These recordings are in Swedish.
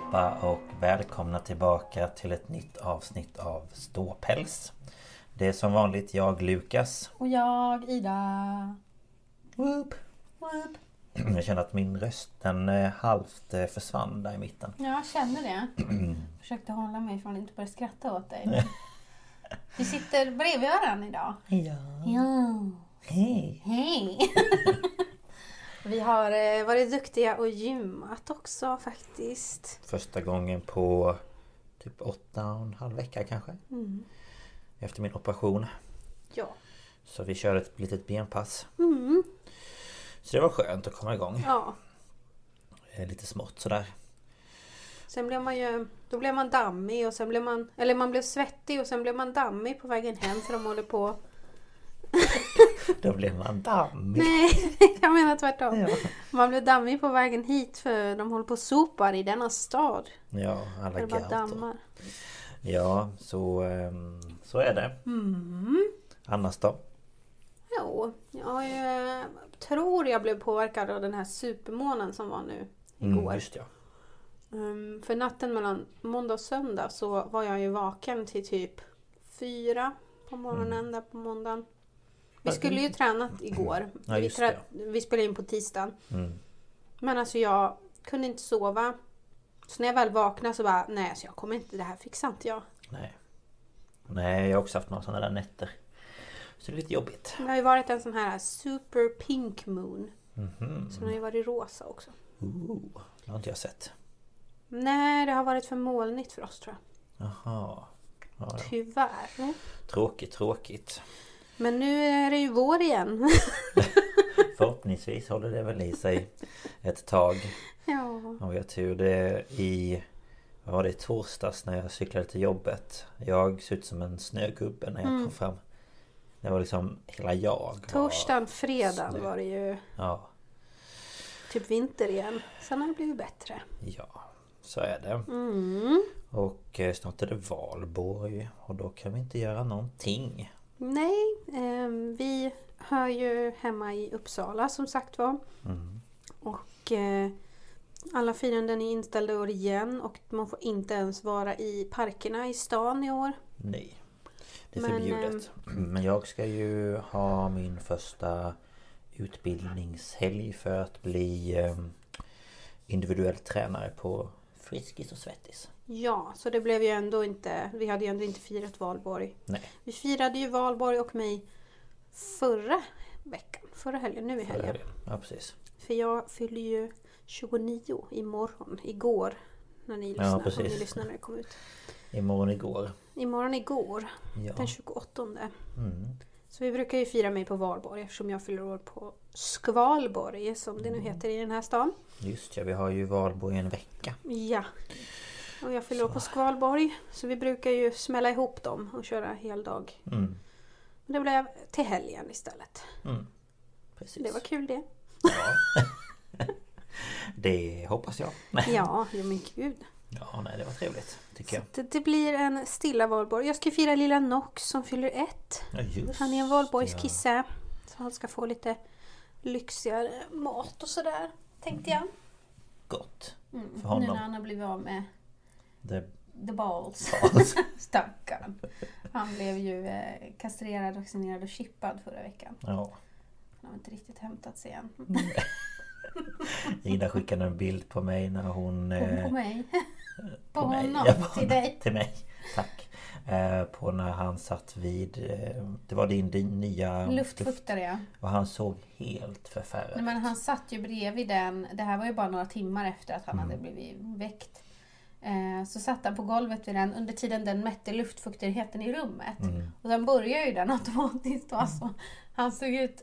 Allihopa och välkomna tillbaka till ett nytt avsnitt av Ståpäls. Det är som vanligt jag Lukas. Och jag, Ida. Whoop. Whoop. Jag känner att min röst den eh, halvt eh, försvann där i mitten. Jag känner det. Försökte hålla mig från att inte börja skratta åt dig. Vi sitter bredvid varandra idag. Ja. Ja. Hej. Hej! Vi har eh, varit duktiga och gymmat också faktiskt. Första gången på typ åtta och en halv vecka kanske. Mm. Efter min operation. Ja. Så vi körde ett litet benpass. Mm. Så det var skönt att komma igång. Ja. Eh, Lite smått sådär. Sen blev man ju... Då blev man dammig och sen blev man... Eller man blev svettig och sen blev man dammig på vägen hem för de håller på... Då blev man dammig. Nej, jag menar tvärtom. Ja. Man blev dammig på vägen hit för de håller på och sopar i denna stad. Ja, alla gator. dammar. Ja, så, ehm, så är det. Annars då? Jo, jag eh, tror jag blev påverkad av den här supermånen som var nu Mm, igår. just ja. Um, för natten mellan måndag och söndag så var jag ju vaken till typ fyra på morgonen Mm. där på måndagen. Vi skulle ju träna igår. Ja, vi, trä- vi spelade in på tisdagen. Mm. Men alltså jag kunde inte sova. Så när jag väl vaknade så bara, nej så jag kommer inte, det här fixar inte jag. Nej. Nej, jag har också haft några sådana där nätter. Så det är lite jobbigt. Det har ju varit en sån här super pink moon. Mhm. Så den har ju varit rosa också. Ooh, det har inte jag sett. Nej, det har varit för molnigt för oss tror jag. Jaha. Ja, ja. Tyvärr. Tråkigt, tråkigt. Men nu är det ju vår igen. Förhoppningsvis håller det väl i sig ett tag. ja. Om vi har tur. Det i... Vad var det? I torsdags när jag cyklade till jobbet. Jag såg ut som en snögubbe när jag Mm. kom fram. Det var liksom hela jag. Torsdagen, fredagen snö. var det ju Ja, typ vinter igen. Sen har det blivit bättre. ja. Så är det. Mm. Och eh, snart är det valborg och då kan vi inte göra någonting. Nej, ehm, vi hör ju hemma i Uppsala som sagt var. Mm. Och eh, alla firanden är inställda i år igen och man får inte ens vara i parkerna i stan i år. Nej. Det är Men, förbjudet. Men jag ska ju ha min första utbildningshelg för att bli eh, individuell tränare på Friskis och Svettis. Ja, så det blev ju ändå inte, vi hade ju ändå inte firat valborg. Nej, Vi firade ju valborg och mig förra veckan, förra helgen, nu i helgen. helgen. Ja, precis. För jag fyller ju 29 imorgon, igår. När ni Ja, lyssnar, om precis. ni lyssnar när det kom ut. Imorgon igår. Imorgon igår, Ja. den 28. Mm. Så Så vi brukar ju fira mig på valborg eftersom jag fyller år på Skvalborg som det nu heter i den här stan. Just ja, vi har ju valborg en vecka. Ja. Och jag fyller år på Skvalborg. Så vi brukar ju smälla ihop dem och köra heldag. Mm. Men det blev till helgen istället. Mm. Precis. Det var kul det. Ja. det hoppas jag. Ja, ja men gud. Ja, nej det var trevligt tycker jag. Det, det blir en stilla valborg. Jag ska fira lilla Nox som fyller ett. Ja, just Han är en valborgskisse. ja. Så han ska få lite lyxigare mat och sådär. Tänkte jag. Gott. För Nu när honom. han har blivit av med Det the balls. Balls. Stackarn. Han blev ju eh, kastrerad, vaccinerad och chippad förra veckan. Ja. Han har inte riktigt hämtat sig än. Ida skickade en bild på mig när hon... eh, På mig. På, på mig. honom. På till dig. Till mig. Tack. Eh, på när han satt vid... Eh, det var din, din nya... Luftfuktare ja. Och han såg helt förfärad Nej, men han satt ju bredvid den. Det här var ju bara några timmar efter att han Mm. hade blivit väckt. Eh, så satt han på golvet vid den under tiden den mätte luftfuktigheten i rummet. Mm. Och sen började ju den automatiskt. Alltså, han såg ut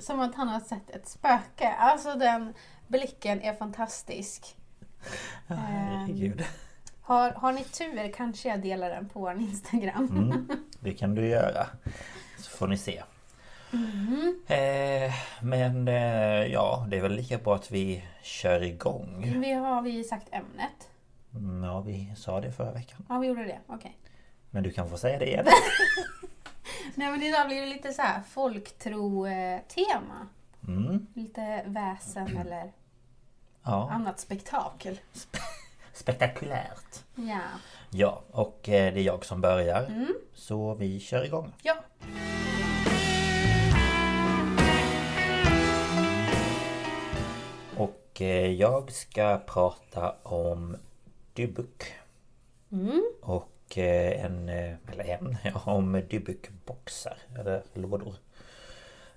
som att han har sett ett spöke. Alltså den blicken är fantastisk. Herregud. Har, har ni tur kanske jag delar den på vår Instagram. Mm, det kan du göra. Så får ni se. Mm. Eh, men eh, ja, det är väl lika bra att vi kör igång. Vi har vi sagt ämnet? Ja, vi sa det förra veckan. Ja, vi gjorde det. Okej. Men du kan få säga det igen. Nej men idag blir det lite så här folktro-tema. Mm, Lite väsen eller ja, annat spektakel. spektakulärt. Ja. Ja, och eh, det är jag som börjar. Mm. Så vi kör igång. Ja. Och eh, jag ska prata om Dybbuk. Mm. Och eh, en, eh, eller en, om Dybbuk-boxar eller lådor.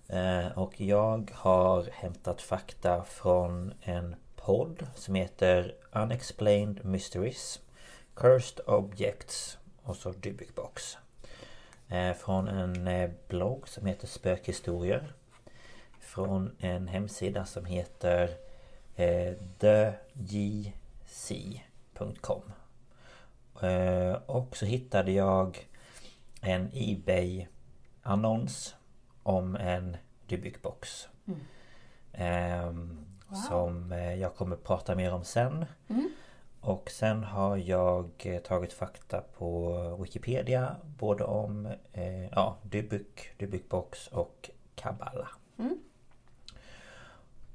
Eh, Och jag har hämtat fakta från en podd som heter Unexplained Mysteries Cursed Objects och så Dybbuk Box. Från en blogg som heter Spökhistorier. Från en hemsida som heter eh, thejc.com Eh, Och så hittade jag en Ebay-annons om en Dybbuk-box. Ehm, Som eh, jag kommer prata mer om sen. Och sen har jag eh, tagit fakta på Wikipedia både om eh, ja, Dybbuk, Dybbuk-box och Kabbala.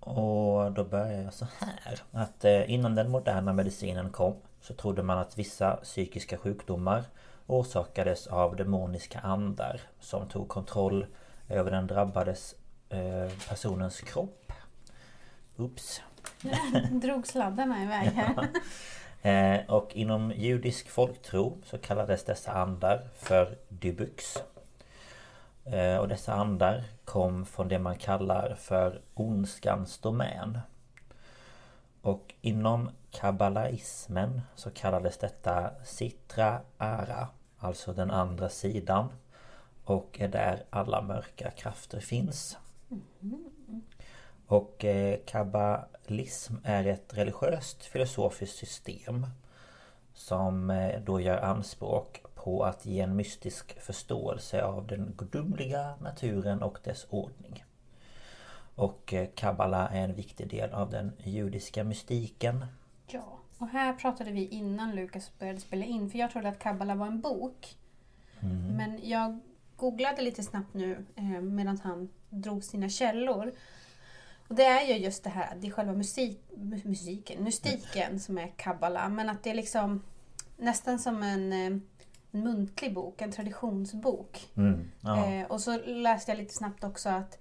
Och då börjar jag så här. Att eh, innan den moderna medicinen kom så trodde man att vissa psykiska sjukdomar orsakades av demoniska andar som tog kontroll över den drabbades eh, personens kropp. Oops. Drog sladdarna iväg här. Eh, och inom judisk folktro så kallades dessa andar för dybuks. Eh, och dessa andar kom från det man kallar för ondskans domän. Och inom kabbalaismen så kallades detta Sitra Ara, alltså den andra sidan. Och är där alla mörka krafter finns. Och eh, kabbalism är ett religiöst filosofiskt system som eh, då gör anspråk på att ge en mystisk förståelse av den gudomliga naturen och dess ordning. Och eh, kabbala är en viktig del av den judiska mystiken. Ja. Och här pratade vi innan Lukas började spela in. För jag trodde att Kabbala var en bok. Men jag googlade lite snabbt nu eh, medan han drog sina källor. Och det är ju just det här, det är själva musik, mu- musiken, mystiken som är kabbala. Men att det är liksom nästan som en, eh, en muntlig bok, en traditionsbok. Mm, ja. Eh, och så läste jag lite snabbt också att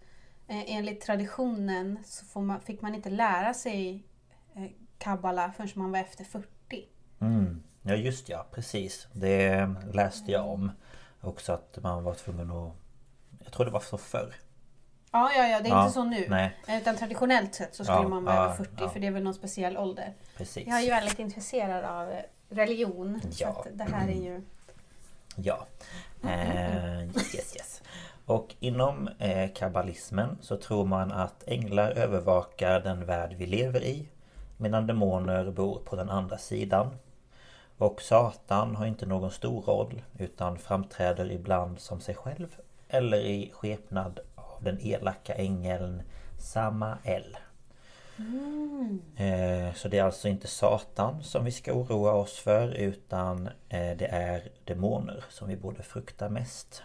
eh, enligt traditionen så man, fick man inte lära sig eh, kabbala förrän man var efter 40. Mm. ja just ja, precis. Det läste jag om. Också att man var tvungen att... Jag tror det var så förr. Ja, ja, ja, det är Ja, inte så nu. nej. Utan traditionellt sett så skulle Ja, man vara över 40 ja. för det är väl någon speciell ålder. Precis. Jag är ju väldigt intresserad av eh, religion. Så Ja. att det här är ju... Ja. Eh, yes, yes. Och inom eh, kabbalismen så tror man att änglar övervakar den värld vi lever i Medan demoner bor på den andra sidan Och Satan har inte någon stor roll utan framträder ibland som sig själv Eller i skepnad av den elaka ängeln Samael Eh, Så det är alltså inte Satan som vi ska oroa oss för utan eh, det är demoner som vi borde frukta mest.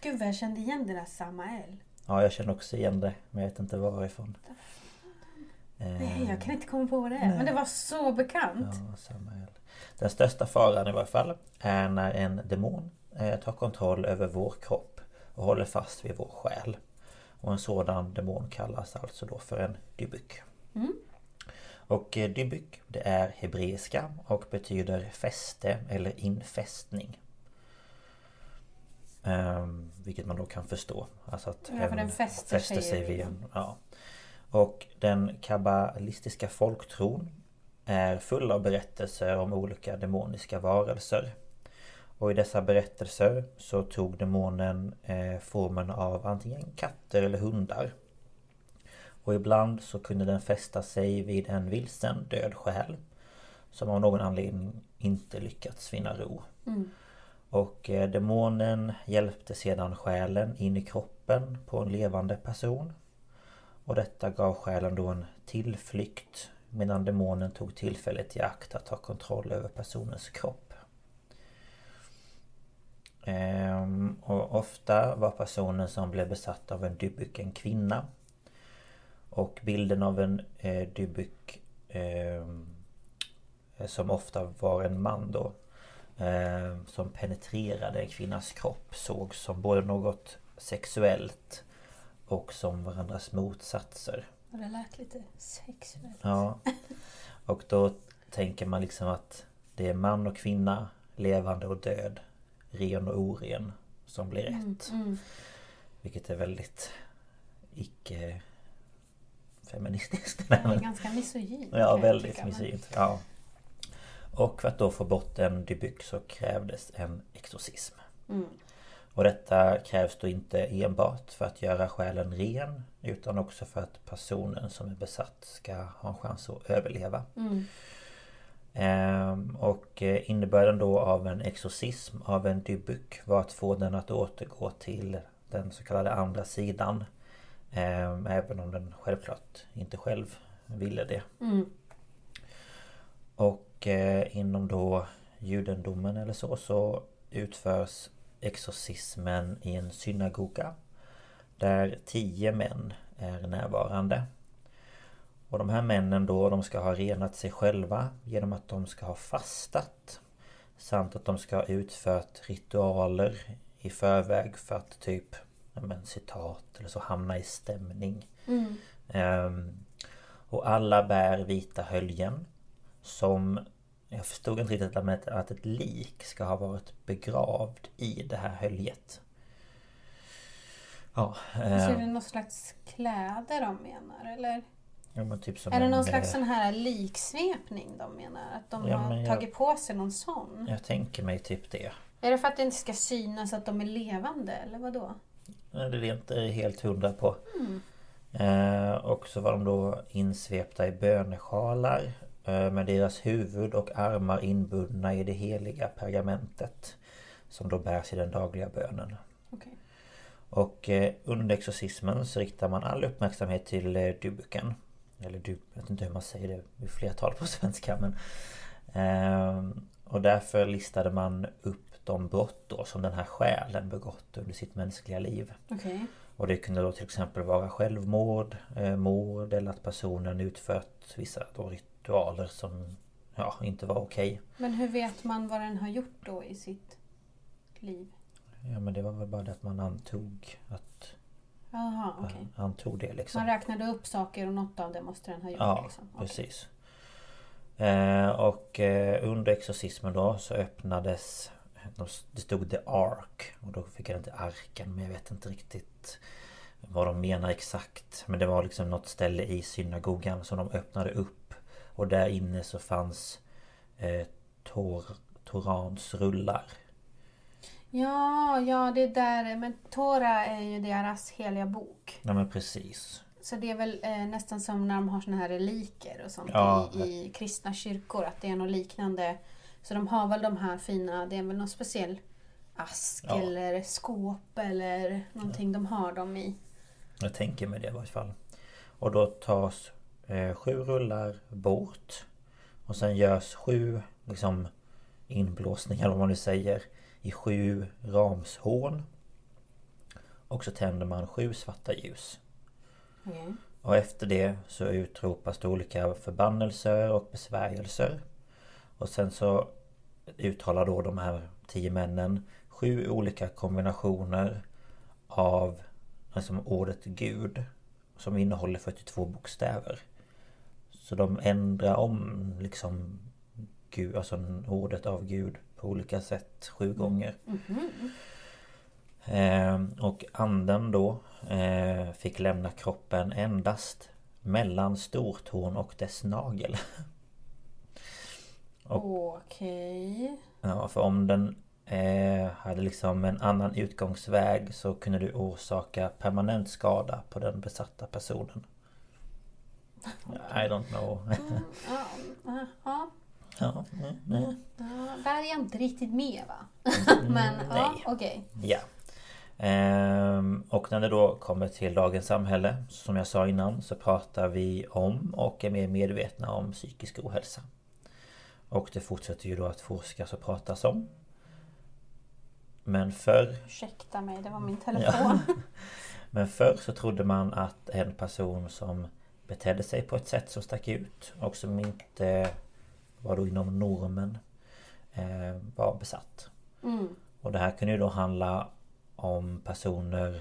Gud vad jag kände igen det där Samael. Ja, jag känner också igen det men jag vet inte varifrån. Eh, Nej, jag kan inte komma på vad det är. Men det var så bekant. Ja, Samael. Den största faran i varje fall är när en demon eh, tar kontroll över vår kropp och håller fast vid vår själ. Och en sådan demon kallas alltså då för en dybyk. Och eh, dybyk det är hebreiska och betyder fäste eller infästning. Ehm, vilket man då kan förstå. Alltså att Ja, för den fäster sig sig vid en, ja. Och den kabbalistiska folktron är full av berättelser om olika demoniska varelser. Och i dessa berättelser så tog demonen eh, formen av antingen katter eller hundar. Och ibland så kunde den fästa sig vid en vilsen död själ. Som av någon anledning inte lyckats finna ro. Och eh, demonen hjälpte sedan själen in i kroppen på en levande person. Och detta gav själen då en tillflykt medan demonen tog tillfället i akt att ta kontroll över personens kropp. Ehm, och ofta var personen som blev besatt av en dybyk en kvinna. Och bilden av en eh, dybyk ehm, som ofta var en man då eh, som penetrerade en kvinnas kropp sågs som både något sexuellt och som varandras motsatser. Och det lät lite sexuellt. Ja. Och då tänker man liksom att det är man och kvinna, levande och död, ren och oren som blir rätt. Vilket är väldigt icke feministiskt. Det är ganska misogynt. Ja, väldigt misogynt. Ja. Och för att då få bort en dybyk så krävdes en exorcism. Mm. Och detta krävs då inte enbart för att göra själen ren utan också för att personen som är besatt ska ha en chans att överleva. Mm. Ehm, och eh, innebörden då av en exorcism av en dybyk var att få den att återgå till den så kallade andra sidan. Ehm, även om den självklart inte själv ville det. Mm. Och eh, inom då judendomen eller så så utförs exorcismen i en synagoga. Där tio män är närvarande. Och de här männen då de ska ha renat sig själva genom att de ska ha fastat. Samt att de ska ha utfört ritualer i förväg för att typ, men citat eller så hamna i stämning. Ehm, och alla bär vita höljen. Som jag förstod inte riktigt att- att ett lik ska ha varit begravd i det här höljet. Ja, Så är eh, det någon slags kläder de menar eller? ja typ Är det en, någon slags eh, sån här liksvepning de menar? Att de Ja, har jag- tagit på sig någon sån? Jag tänker mig typ det. Är det för att det inte ska synas att de är levande eller vad då? Nej, Det är jag inte helt hundra på. Eh, och så var de då insvepta i bönesjalar. Eh, med deras huvud och armar inbundna i det heliga pergamentet. Som då bärs i den dagliga bönen. Okej. Och eh, under exorcismen så riktar man all uppmärksamhet till eh, dybuken. Eller du, jag vet inte hur man säger det i flertal på svenska men... ehm, och därför listade man upp de brott då som den här själen begått under sitt mänskliga liv. Okej. Och det kunde då till exempel vara självmord, eh, mord eller att personen utfört vissa ritualer som ja, inte var okej. Men hur vet man vad den har gjort då i sitt liv? Ja men det var väl bara det att man antog att... Jaha, okej. Antog det liksom. Man räknade upp saker och något av det måste den ha gjort. Ja, liksom. Okej. precis. Eh, och eh, under exorcismen då så öppnades Det stod The Ark och då fick jag inte arken men jag vet inte riktigt Vad de menar exakt Men det var liksom något ställe i synagogan som de öppnade upp Och där inne så fanns eh, tor, Torans rullar Ja, ja det är där. Men Tora är ju deras heliga bok. Ja men precis. Så det är väl eh, nästan som när de har såna här reliker och sånt Ja. i, i kristna kyrkor. Att det är något liknande. Så de har väl de här fina, det är väl någon speciell ask Ja. eller skåp eller någonting de har dem i. Jag tänker mig det i varje fall. Och då tas eh, sju rullar bort. Och sen görs sju liksom inblåsningar om man nu säger i sju ramshån. Och så tänder man sju svarta ljus. Okej. Och efter det så utropas det olika förbannelser och besvärjelser. Och sen så uttalar då de här tio männen sju olika kombinationer av liksom ordet Gud som innehåller 42 bokstäver. Så de ändrar om liksom Gud, alltså ordet av Gud på olika sätt sju gånger. Eh, och anden då eh, fick lämna kroppen endast mellan stortån och dess nagel. Okej. Ja, för om den eh, hade liksom en annan utgångsväg så kunde du orsaka permanent skada på den besatta personen. I don't know. Ja, ja, ja. ja, mm, mm. Ja, där är jag inte riktigt med va? Men ja, nej. okej. Ja. Ehm, och när det då kommer till dagens samhälle Som jag sa innan så pratar vi om och är mer medvetna om psykisk ohälsa. Och det fortsätter ju då att forskas och pratas om. Men förr Ursäkta mig, det var min telefon. Men förr så trodde man att en person som betedde sig på ett sätt som stack ut och som inte var då inom normen eh, var besatt. Mm. Och det här kunde ju då handla om personer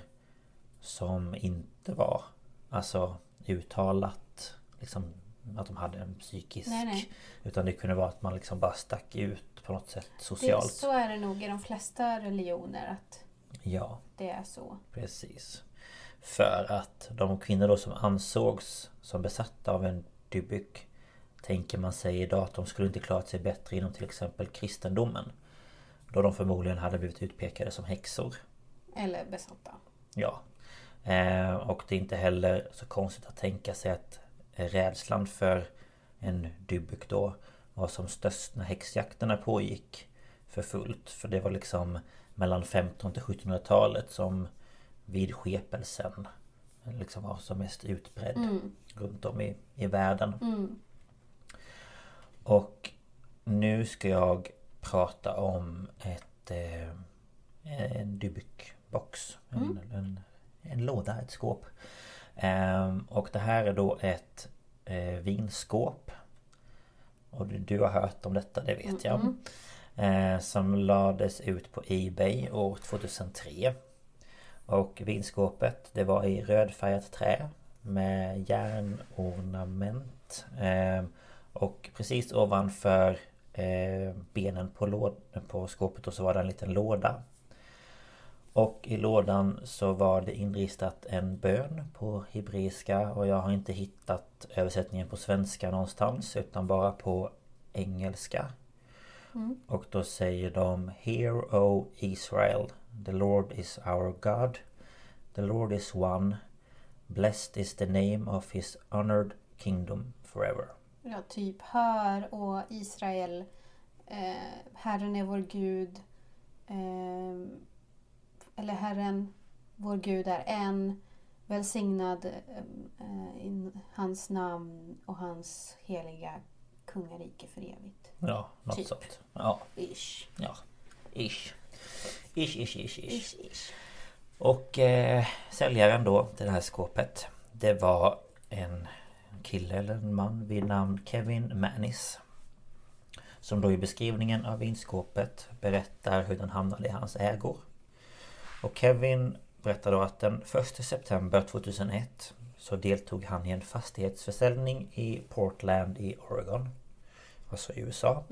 som inte var alltså uttalat liksom att de hade en psykisk Nej, nej. Utan det kunde vara att man liksom bara stack ut på något sätt Det, socialt. så är det nog i de flesta religioner att Ja, det är så. precis. För att de kvinnor då som ansågs som besatta av en dybyk Tänker man sig idag att de skulle inte klarat sig bättre inom till exempel kristendomen. Då de förmodligen hade blivit utpekade som häxor. Eller besatta. Ja. Eh, och det är inte heller så konstigt att tänka sig att rädslan för en dybyk då var som störst när häxjakterna pågick för fullt. För det var liksom mellan 15 till 1700-talet som vidskepelsen liksom var som mest utbredd runt om i, i världen. Och nu ska jag prata om ett eh, en Dybbuk-box. En, en, en låda, ett skåp. Ehm, och det här är då ett eh, vinskåp. Och du, har hört om detta, det vet jag. Eh, som lades ut på Ebay år 2003. Och vinskåpet det var i rödfärgat trä med järnornament. Eh, och precis ovanför eh, benen på, på skåpet då så var det en liten låda. Och i lådan så var det inristat en bön på hebreiska och jag har inte hittat översättningen på svenska någonstans utan bara på engelska. Och då säger de Hear O Israel The Lord is our God The Lord is one Blessed is the name of his honored kingdom forever. Ja, typ hör och Israel. Eh, Herren är vår Gud. Eh, eller Herren, vår Gud är en. Välsignad eh, i hans namn och hans heliga kungarike för evigt. Ja, något Typ. sånt. Ja, Ish. ja. Ish. Ish, ish, ish, ish. Ish, ish. Och eh, säljaren då till det här skåpet Det var en kille eller en man vid namn Kevin Manis Som då i beskrivningen av vinskåpet berättar hur den hamnade i hans ägor Och Kevin berättar då att den 1 september 2001 Så deltog han i en fastighetsförsäljning i Portland i Oregon Alltså i USA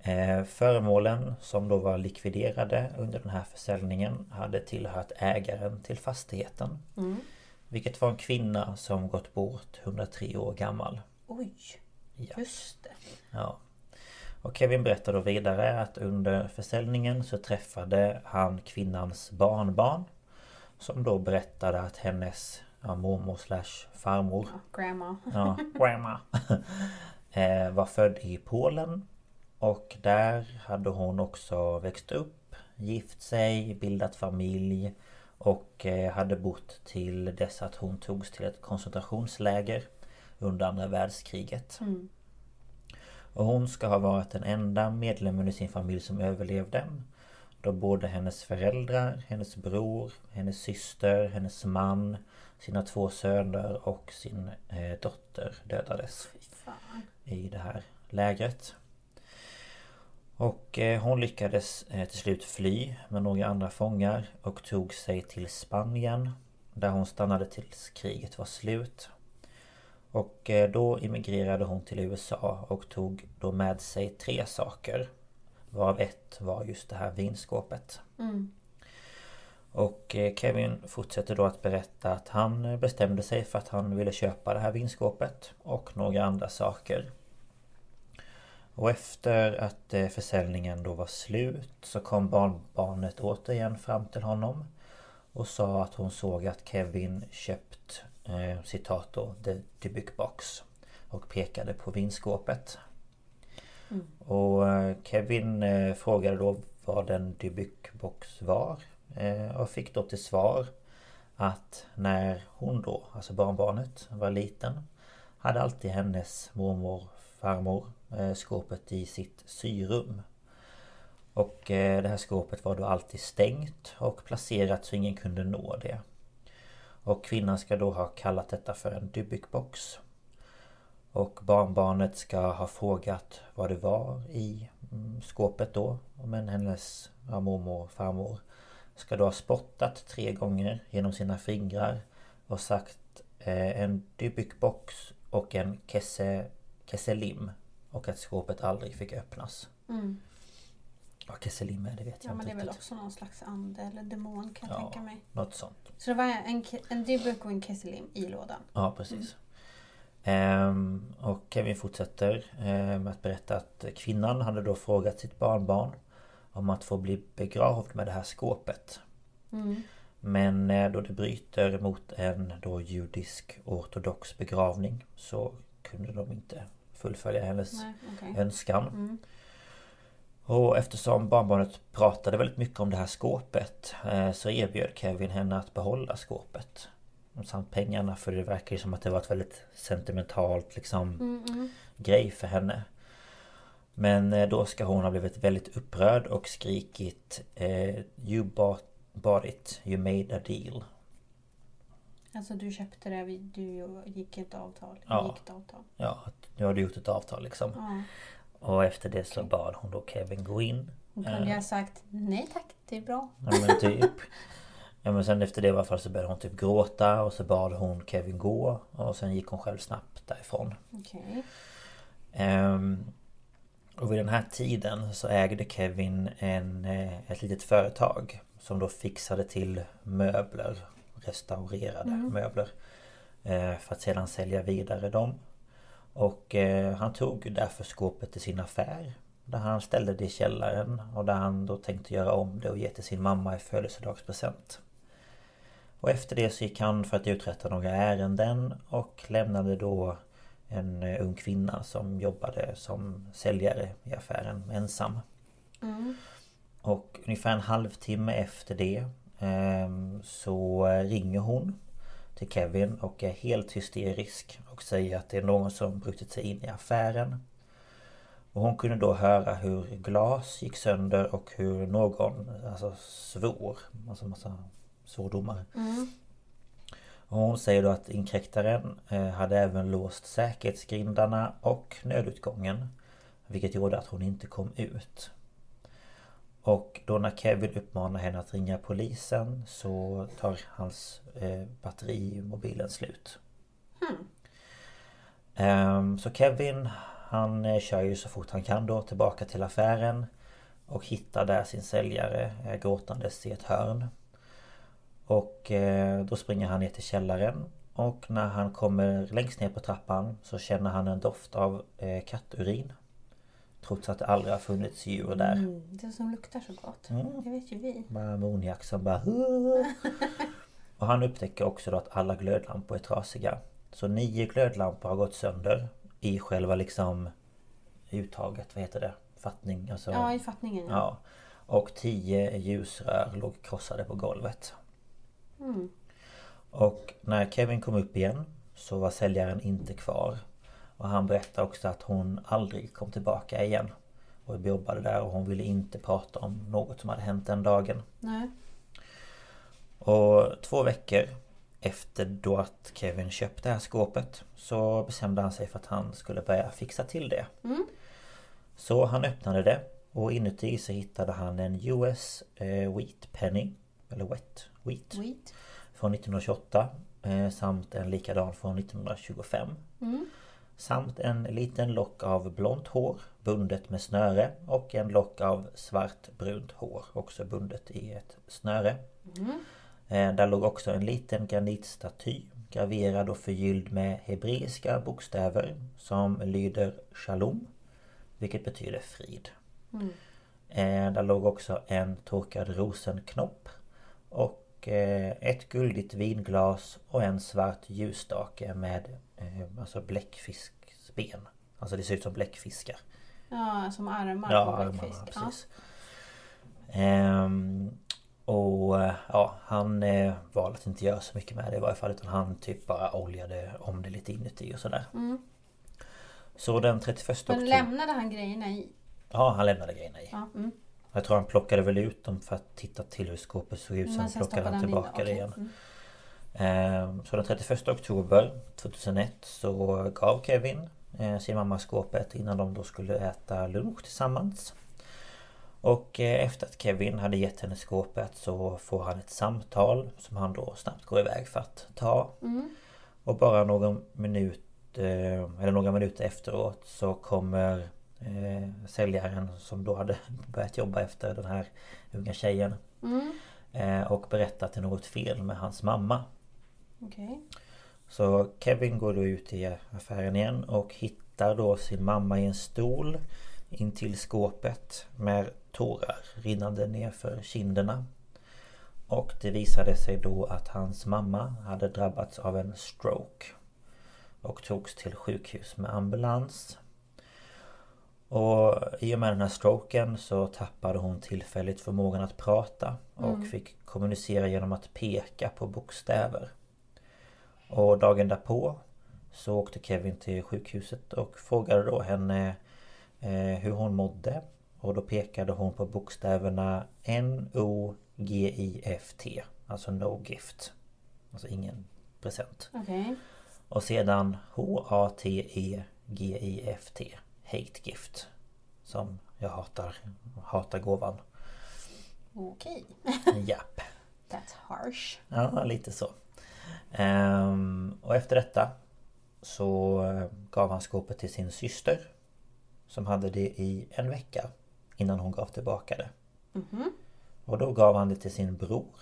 Eh, Föremålen som då var likviderade under den här försäljningen hade tillhört ägaren till fastigheten. Vilket var en kvinna som gått bort 103 år gammal. Oj, Ja. just det. Ja. Och Kevin berättar då vidare att under försäljningen så träffade han kvinnans barnbarn. Som då berättade att hennes ja, mormor slash farmor Grandma. ja, grandma eh, Var född i Polen Och där hade hon också växt upp Gift sig, bildat familj Och eh, hade bott till dess att hon togs till ett koncentrationsläger Under andra världskriget Mm. Och hon ska ha varit den enda medlemmen i sin familj som överlevde Då både hennes föräldrar, hennes bror, hennes syster, hennes man Sina två söner och sin eh, dotter dödades i det här lägret. Och eh, hon lyckades eh, till slut fly med några andra fångar och tog sig till Spanien där hon stannade tills kriget var slut. Och eh, då emigrerade hon till USA och tog då med sig tre saker. Varav ett var just det här vinskåpet. Mm. Och eh, Kevin fortsätter då att berätta att han bestämde sig för att han ville köpa det här vinskåpet och några andra saker. Och efter att eh, försäljningen då var slut så kom barnbarnet återigen fram till honom och sa att hon såg att Kevin köpt eh, citat då The Dybbuk Box och pekade på vinskåpet. Och eh, Kevin eh, frågade då vad en Dybbuk Box var eh, och fick då till svar att när hon då, alltså barnbarnet, var liten hade alltid hennes mormor, farmor eh, skåpet i sitt syrum. Och eh, det här skåpet var då alltid stängt och placerat så ingen kunde nå det. Och kvinnan ska då ha kallat detta för en dybykbox Och barnbarnet ska ha frågat vad det var i mm, skåpet då. Men hennes ja, mormor och farmor ska då ha spottat tre gånger genom sina fingrar och sagt eh, en dybykbox och en kesse, kesselim. Och att skåpet aldrig fick öppnas. Mm. Vad kesselim är det vet jag Ja men det inte är väl riktigt. också någon slags ande eller demon kan jag Ja. tänka mig. Något sånt. Så det var en, ke- en Dybbuk och en Kesselim i lådan. Ja precis. Ehm, och Kevin fortsätter eh, med att berätta att kvinnan hade då frågat sitt barnbarn om att få bli begravd med det här skåpet. Mm. Men eh, då det bryter mot en då judisk ortodox begravning så kunde de inte fullfölja hennes Nej, okej. önskan. Mm. Och eftersom barnbarnet pratade väldigt mycket om det här skåpet eh, så erbjöd Kevin henne att behålla skåpet. Samt pengarna för det verkar ju som att det var ett väldigt sentimentalt liksom Mm, grej för henne. Men eh, då ska hon ha blivit väldigt upprörd och skrikit eh, You bought, bought it, you made a deal. Alltså du köpte det, du gick ett avtal. Ja. Gick ett avtal. Ja, nu har du gjort ett avtal liksom. Ja. Och efter det så bad hon då Kevin gå in. Hon kunde ju ha sagt nej tack, det är bra. Ja men typ Ja men sen efter det i alla fall så började hon typ gråta och så bad hon Kevin gå och sen gick hon själv snabbt därifrån. Okej. Ehm, och vid den här tiden så ägde Kevin en, eh, ett litet företag som då fixade till möbler, restaurerade möbler. eh, För att sedan sälja vidare dem. Och eh, han tog därför skåpet till sin affär. Där han ställde det i källaren och där han då tänkte göra om det och ge till sin mamma i födelsedagspresent. Och efter det så gick han för att uträtta några ärenden och lämnade då en eh, ung kvinna som jobbade som säljare i affären ensam. Mm. Och ungefär en halvtimme efter det ehm, så eh, ringer hon till Kevin och är helt hysterisk och säger att det är någon som brutit sig in i affären. Och hon kunde då höra hur glas gick sönder och hur någon alltså, svor. Alltså massa svordomar. Mm. Och hon säger då att inkräktaren eh, hade även låst säkerhetsgrindarna och nödutgången. Vilket gjorde att hon inte kom ut. Och då när Kevin uppmanar henne att ringa polisen så tar hans eh, batteri i mobilen slut. Ehm, så Kevin han eh, kör ju så fort han kan då tillbaka till affären och hittar där sin säljare eh, gråtandes i ett hörn. Och eh, då springer han ner till källaren och när han kommer längst ner på trappan så känner han en doft av eh, katturin. Trots att det aldrig har funnits djur där. Mm, det som luktar så gott. Mm. Det vet ju vi. Bara ammoniak som bara... Och han upptäcker också då att alla glödlampor är trasiga. Så nio glödlampor har gått sönder i själva liksom uttaget, vad heter det? Fattning? Alltså, Ja, i fattningen ja. ja. Och tio ljusrör låg krossade på golvet. Mm. Och när Kevin kom upp igen så var säljaren inte kvar. Och han berättade också att hon aldrig kom tillbaka igen. Och jobbade där och hon ville inte prata om något som hade hänt den dagen. Nej. Och två veckor efter då att Kevin köpte det här skåpet så bestämde han sig för att han skulle börja fixa till det. Så han öppnade det och inuti så hittade han en US eh, Wheat Penny Eller Wet Wheat Wheat. från 1928 eh, samt en likadan från 1925. Samt en liten lock av blont hår bundet med snöre och en lock av svartbrunt hår också bundet i ett snöre. Eh, Där låg också en liten granitstaty graverad och förgylld med hebreiska bokstäver som lyder Shalom vilket betyder frid. Eh, där låg också en torkad rosenknopp och eh, ett guldigt vinglas och en svart ljusstake med alltså bläckfiskben. Alltså det ser ut som bläckfiskar. Ja, som armar Ja, på armarna, bläckfisk. Ja. precis. Ehm, och eh, ja, han eh, valde att inte göra så mycket med det i varje fall utan han typ bara oljade om det lite inuti och sådär. Så den 31 Men oktober... lämnade han grejerna i? Ja, han lämnade grejerna i. Ja. Mm. Jag tror han plockade väl ut dem för att titta till hur skåpet såg ut. Men Sen sen plockade han tillbaka det, igen. Mm. Ehm, Så den 31 oktober 2001 så gav Kevin eh, sin mamma skåpet innan de då skulle äta lunch tillsammans. Och eh, efter att Kevin hade gett henne skåpet så får han ett samtal som han då snabbt går iväg för att ta. Och bara någon minut eh, eller några minuter efteråt så kommer säljaren som då hade börjat jobba efter den här unga tjejen eh, och berättar att det är något fel med hans mamma. Okej. Så Kevin går då ut i affären igen och hittar då sin mamma i en stol intill skåpet med tårar rinnande nerför kinderna. Och det visade sig då att hans mamma hade drabbats av en stroke. Och togs till sjukhus med ambulans. Och i och med den här stroken så tappade hon tillfälligt förmågan att prata och fick kommunicera genom att peka på bokstäver. Och dagen därpå så åkte Kevin till sjukhuset och frågade då henne eh, hur hon mådde. Och då pekade hon på bokstäverna N-O-G-I-F-T. Alltså no gift. Alltså ingen present. Okej. Och sedan H-A-T-E-G-I-F-T. Hate gift. Som jag hatar, hatar gåvan. Okej. Japp. That's harsh. Ja, lite så. Ehm, och efter detta så eh, gav han skåpet till sin syster. Som hade det i en vecka innan hon gav tillbaka det. Och då gav han det till sin bror.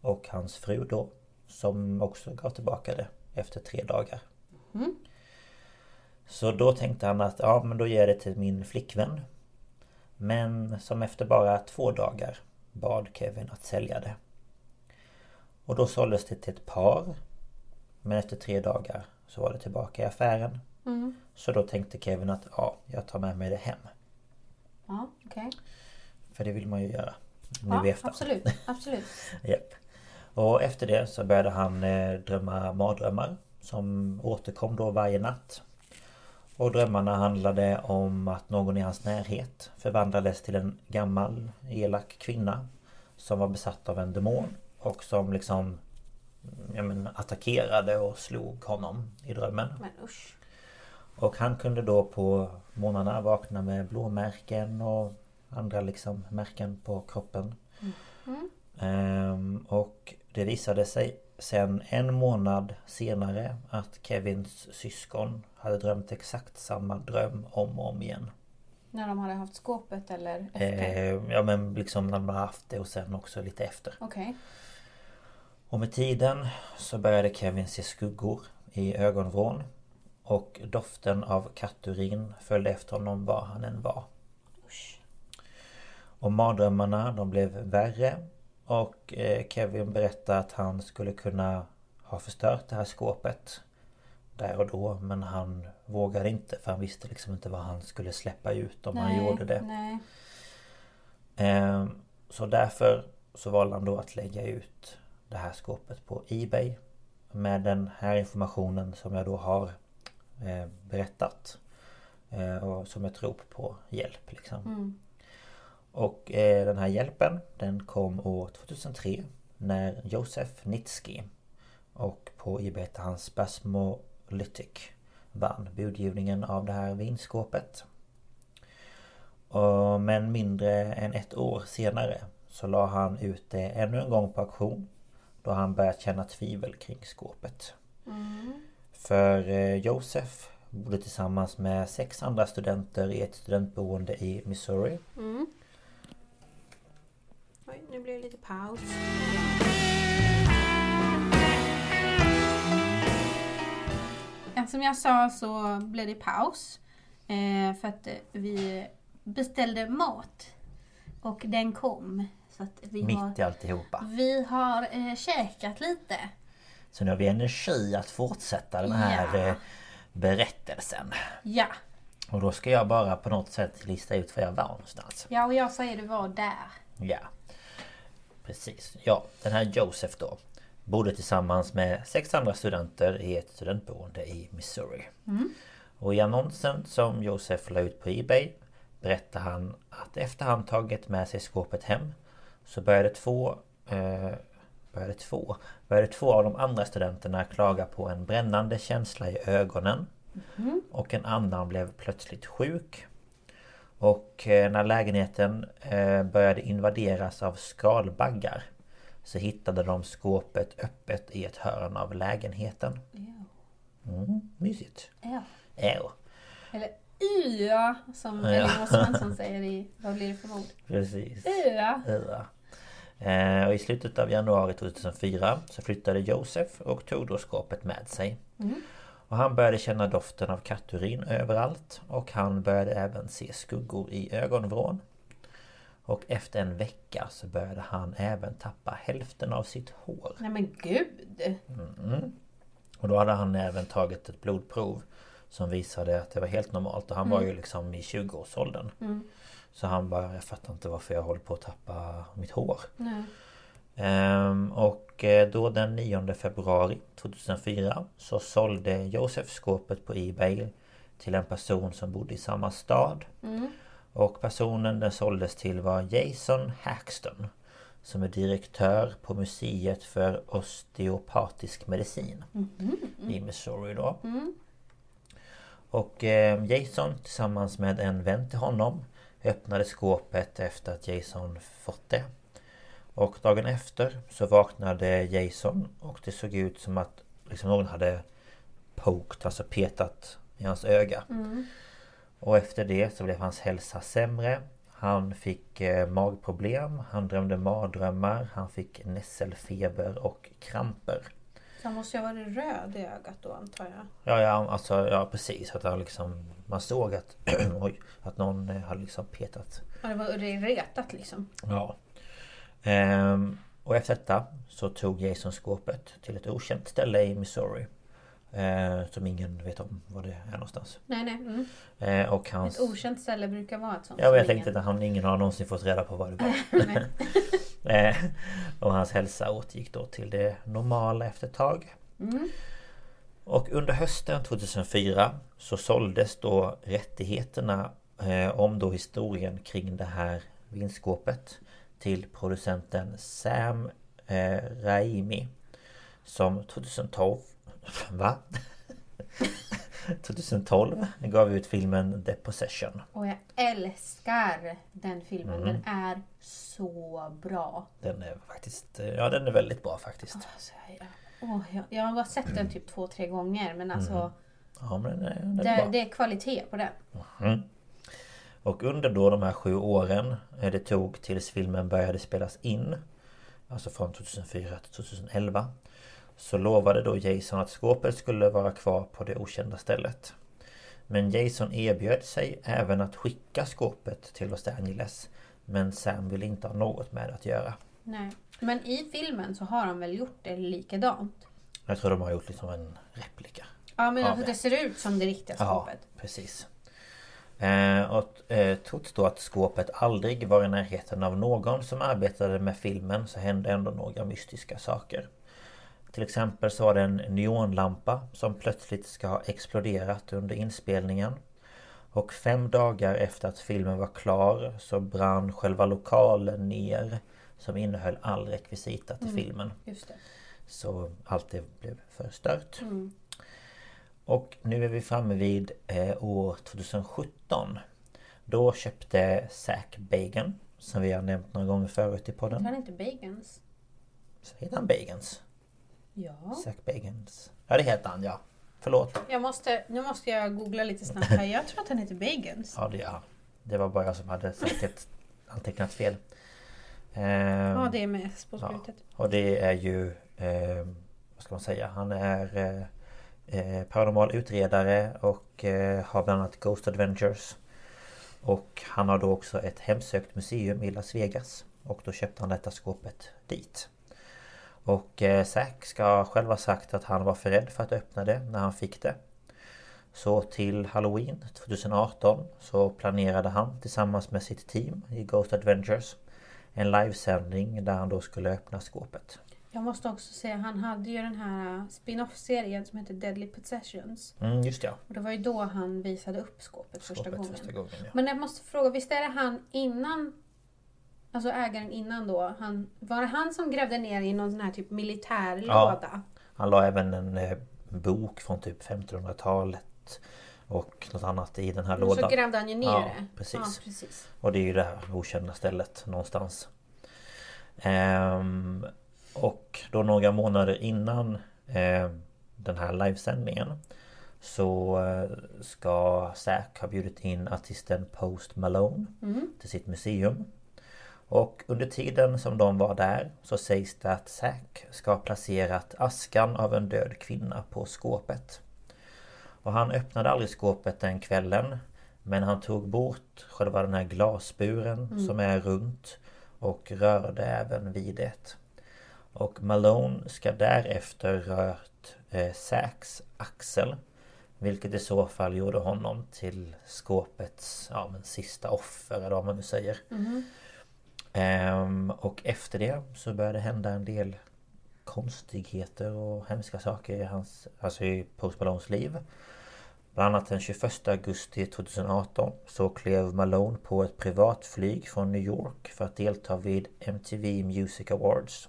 Och hans fru då. Som också gav tillbaka det efter tre dagar. Så då tänkte han att ja men då ger jag det till min flickvän. Men som efter bara två dagar bad Kevin att sälja det. Och då såldes det till ett par. Men efter tre dagar så var det tillbaka i affären. Så då tänkte Kevin att ja, jag tar med mig det hem. Ja, okej. För det vill man ju göra. Nu Ja, i efterhand. absolut. Absolut. Japp. Och efter det så började han eh, drömma mardrömmar som återkom då varje natt. Och drömmarna handlade om att någon i hans närhet förvandlades till en gammal elak kvinna som var besatt av en demon och som liksom ja, men, attackerade och slog honom i drömmen. Men usch. Och han kunde då på morgnarna vakna med blåmärken och andra liksom märken på kroppen. Ehm, och det visade sig sen en månad senare att Kevins syskon hade drömt exakt samma dröm om och om igen. När de hade haft skåpet eller efter? Ehm, ja men liksom när de hade haft det och sen också lite efter. Okej. Och med tiden så började Kevin se skuggor i ögonvrån. Och doften av katturin följde efter honom var han än var. Usch. Och mardrömmarna de blev värre och eh, Kevin berättade att han skulle kunna ha förstört det här skåpet där och då men han vågade inte för han visste liksom inte vad han skulle släppa ut om han gjorde det. Nej. Eh, så därför så valde han då att lägga ut det här skåpet på Ebay med den här informationen som jag då har eh, berättat. Eh, och som ett rop på hjälp liksom. Mm. Och eh, den här hjälpen den kom år 2003 när Josef Nitski och på Ebay hette han Spasmolytic vann budgivningen av det här vinskåpet. Och, men mindre än ett år senare så la han ut det ännu en gång på auktion då han börjat känna tvivel kring skåpet. För eh, Josef bodde tillsammans med sex andra studenter i ett studentboende i Missouri. Oj, nu blir det lite paus. Som jag sa så blev det paus. Eh, för att eh, vi beställde mat. Och den kom. Så att vi har, Mitt i alltihopa. vi har eh, käkat lite. Så nu har vi energi att fortsätta den här Ja. eh, berättelsen. Ja. Och då ska jag bara på något sätt lista ut var jag var någonstans. Ja, och jag säger det var där. Ja. Precis. Ja, den här Josef då. Bodde tillsammans med sex andra studenter i ett studentboende i Missouri. Och i annonsen som Josef la ut på Ebay berättar han att efter han tagit med sig skåpet hem så började två eh, började två började två av de andra studenterna klaga på en brännande känsla i ögonen. Och en annan blev plötsligt sjuk. Och eh, när lägenheten eh, började invaderas av skalbaggar så hittade de skåpet öppet i ett hörn av lägenheten. Mm, mysigt. Ja. Ja, Eller ja, som Elinor Svensson säger i Vad blir det för mord? precis. Ja. Ja. Eh, och I slutet av januari 2004 så flyttade Josef och tog då skåpet med sig. Och han började känna doften av katturin överallt och han började även se skuggor i ögonvrån. Och efter en vecka så började han även tappa hälften av sitt hår. Nej men gud! Och då hade han även tagit ett blodprov som visade att det var helt normalt och han var ju liksom i 20-årsåldern. Så han bara, jag fattar inte varför jag håller på att tappa mitt hår. Ehm, och eh, då den 9 februari 2004 så sålde Josef skåpet på Ebay till en person som bodde i samma stad. Och personen den såldes till var Jason Haxton som är direktör på Museet för osteopatisk medicin i Missouri då. Och eh, Jason tillsammans med en vän till honom öppnade skåpet efter att Jason fått det. Och dagen efter så vaknade Jason och det såg ut som att liksom någon hade poked, alltså petat i hans öga. Och efter det så blev hans hälsa sämre. Han fick eh, magproblem, han drömde mardrömmar, han fick nässelfeber och kramper. Så han måste ju ha varit röd i ögat då antar jag. Ja, ja, alltså, ja precis. Att han liksom, man såg att, oj, att någon eh, hade liksom petat. Ja, det var retat liksom. Ja. Ehm, och efter detta så tog Jason skåpet till ett okänt ställe i Missouri. Eh, som ingen vet om var det är någonstans. Nej, nej. Mm. Eh, och hans... Ett okänt ställe brukar vara ett sånt. Ja, men jag tänkte att han, ingen har någonsin fått reda på vad det var. Eh, och hans hälsa återgick då till det normala efter ett tag. Och under hösten 2004 så såldes då rättigheterna eh, om då historien kring det här vinskåpet till producenten Sam eh, Raimi som 2012 Va? 2012 gav ut filmen The Possession. Och jag älskar den filmen. Mm. Den är så bra. Den är faktiskt, eh, ja den är väldigt bra faktiskt. Alltså, jag, åh, jag, jag har bara sett den typ två, tre gånger. Men alltså Ja men den är, den är det, det är kvalitet på den. Och under då de här sju åren eh, det tog tills filmen började spelas in Alltså från 2004 till 2011 Så lovade då Jason att skåpet skulle vara kvar på det okända stället. Men Jason erbjöd sig även att skicka skåpet till Los Angeles. Men Sam ville inte ha något med det att göra. Nej. Men i filmen så har de väl gjort det likadant? Jag tror de har gjort liksom en replika. Ja men Ja, alltså det. det ser ut som det riktiga Ja, skåpet. precis. Eh, och eh, trots då att skåpet aldrig var i närheten av någon som arbetade med filmen så hände ändå några mystiska saker. Till exempel så var det en neonlampa som plötsligt ska ha exploderat under inspelningen. Och fem dagar efter att filmen var klar så brann själva lokalen ner som innehöll all rekvisita till filmen. Just det. Så allt det blev förstört. Mm. Och nu är vi framme vid eh, år 2017. Då köpte Zack Bagan Som vi har nämnt några gånger förut i Heter podden. han inte Bagans? Så heter han Bagans? Ja. Zack Bagans. Ja det heter han ja. Förlåt. Jag måste, nu måste jag googla lite snabbt här. Jag tror att han heter Bagans. Ja det, ja. det var bara jag som hade antecknat fel. Ehm, Ja, det är med S på Ja, och det är ju... Eh, vad ska man säga? Han är eh, eh, paranormal utredare och eh, har bland annat Ghost Adventures. Och han har då också ett hemsökt museum i Las Vegas. Och då köpte han detta skåpet dit. Och eh, Zack ska själv ha sagt att han var för rädd för att öppna det när han fick det. Så till Halloween 2018 så planerade han tillsammans med sitt team i Ghost Adventures en livesändning där han då skulle öppna skåpet. Jag måste också säga, han hade ju den här spin-off-serien som heter Deadly Possessions. Mm, just ja. Och det var ju då han visade upp skåpet första Skåpet gången. första gången ja. Men jag måste fråga, visst är det han innan Alltså ägaren innan då, han, var det han som grävde ner i någon sån här typ militärlåda? Han la även en eh, bok från typ 1500-talet och något annat i den här Och så lådan. grävde han ju ner Ja, det. precis. Ja, precis. Och det är ju det här okända stället någonstans. Ehm, och då några månader innan ehm, den här livesändningen så eh, ska Zack ha bjudit in artisten Post Malone till sitt museum. Och under tiden som de var där så sägs det att Zack ska ha placerat askan av en död kvinna på skåpet. Och han öppnade aldrig skåpet den kvällen Men han tog bort själva den här glasburen som är runt Och rörde även vid det. Och Malone ska därefter rört eh, Zacks axel Vilket i så fall gjorde honom till skåpets ja, men sista offer eller vad man nu säger. Ehm, och efter det så började det hända en del konstigheter och hemska saker i hans, alltså i Post Malones liv. Bland annat den 21 augusti 2018 så klev Malone på ett privatflyg från New York för att delta vid MTV Music Awards.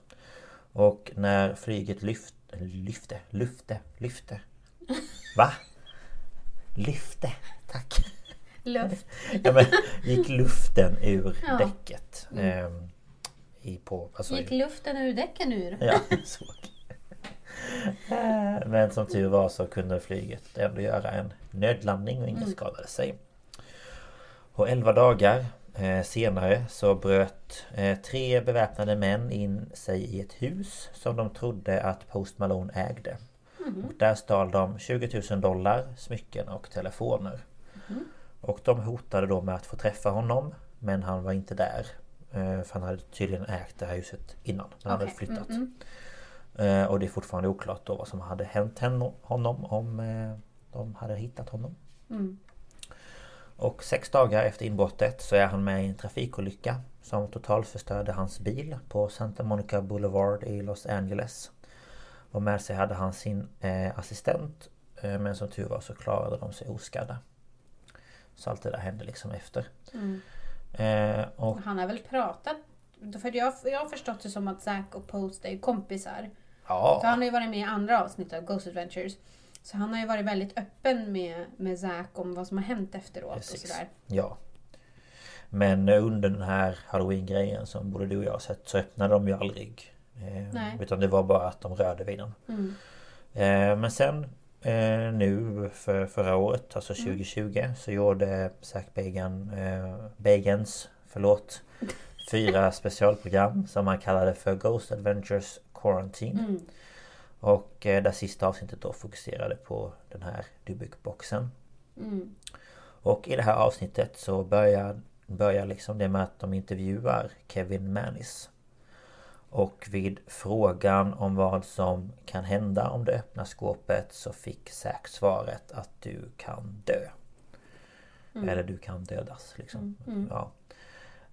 Och när flyget lyft, lyfte, lyfte, lyfte. Va? Lyfte, tack. Luft. Ja, men gick luften ur Ja. däcket. ehm, i, på, alltså, Gick luften ur däcken ur? Ja, så. Eh, Men som tur var så kunde flyget ändå göra en nödlandning och ingen skadade sig. Och 11 dagar eh, senare så bröt eh, tre beväpnade män in sig i ett hus som de trodde att Post Malone ägde. Och där stal de 20 000 dollar, smycken och telefoner. Och de hotade då med att få träffa honom Men han var inte där. För han hade tydligen ägt det här huset innan. När han hade Okej, flyttat. Mm, Eh, Och det är fortfarande oklart då vad som hade hänt honom om eh, de hade hittat honom Mm. Och sex dagar efter inbrottet så är han med i en trafikolycka Som totalförstörde hans bil på Santa Monica Boulevard i Los Angeles Och med sig hade han sin eh, assistent eh, Men som tur var så klarade de sig oskadda Så allt det där hände liksom efter Mm. eh, Och Han har väl pratat för jag, jag har förstått det som att Zack och Post är kompisar. Ja, För han har ju varit med i andra avsnitt av Ghost Adventures. Så han har ju varit väldigt öppen med, med Zack om vad som har hänt efteråt och Precis. sådär. Ja Men under den här halloween-grejen som både du och jag har sett så öppnade de ju aldrig eh, Nej. Utan det var bara att de rörde vid den Mm. eh, Men sen eh, nu för förra året, alltså 2020 så gjorde Zack Bagan, Bagans, förlåt Fyra specialprogram som han kallade för Ghost Adventures Quarantine Mm. Och eh, det sista avsnittet då fokuserade på den här Dybbuk-boxen. Mm. Och i det här avsnittet så börjar, börjar liksom det med att de intervjuar Kevin Mannis. Och vid frågan om vad som kan hända om du öppnar skåpet så fick Zack svaret att du kan dö. Eller du kan dödas liksom. Ja.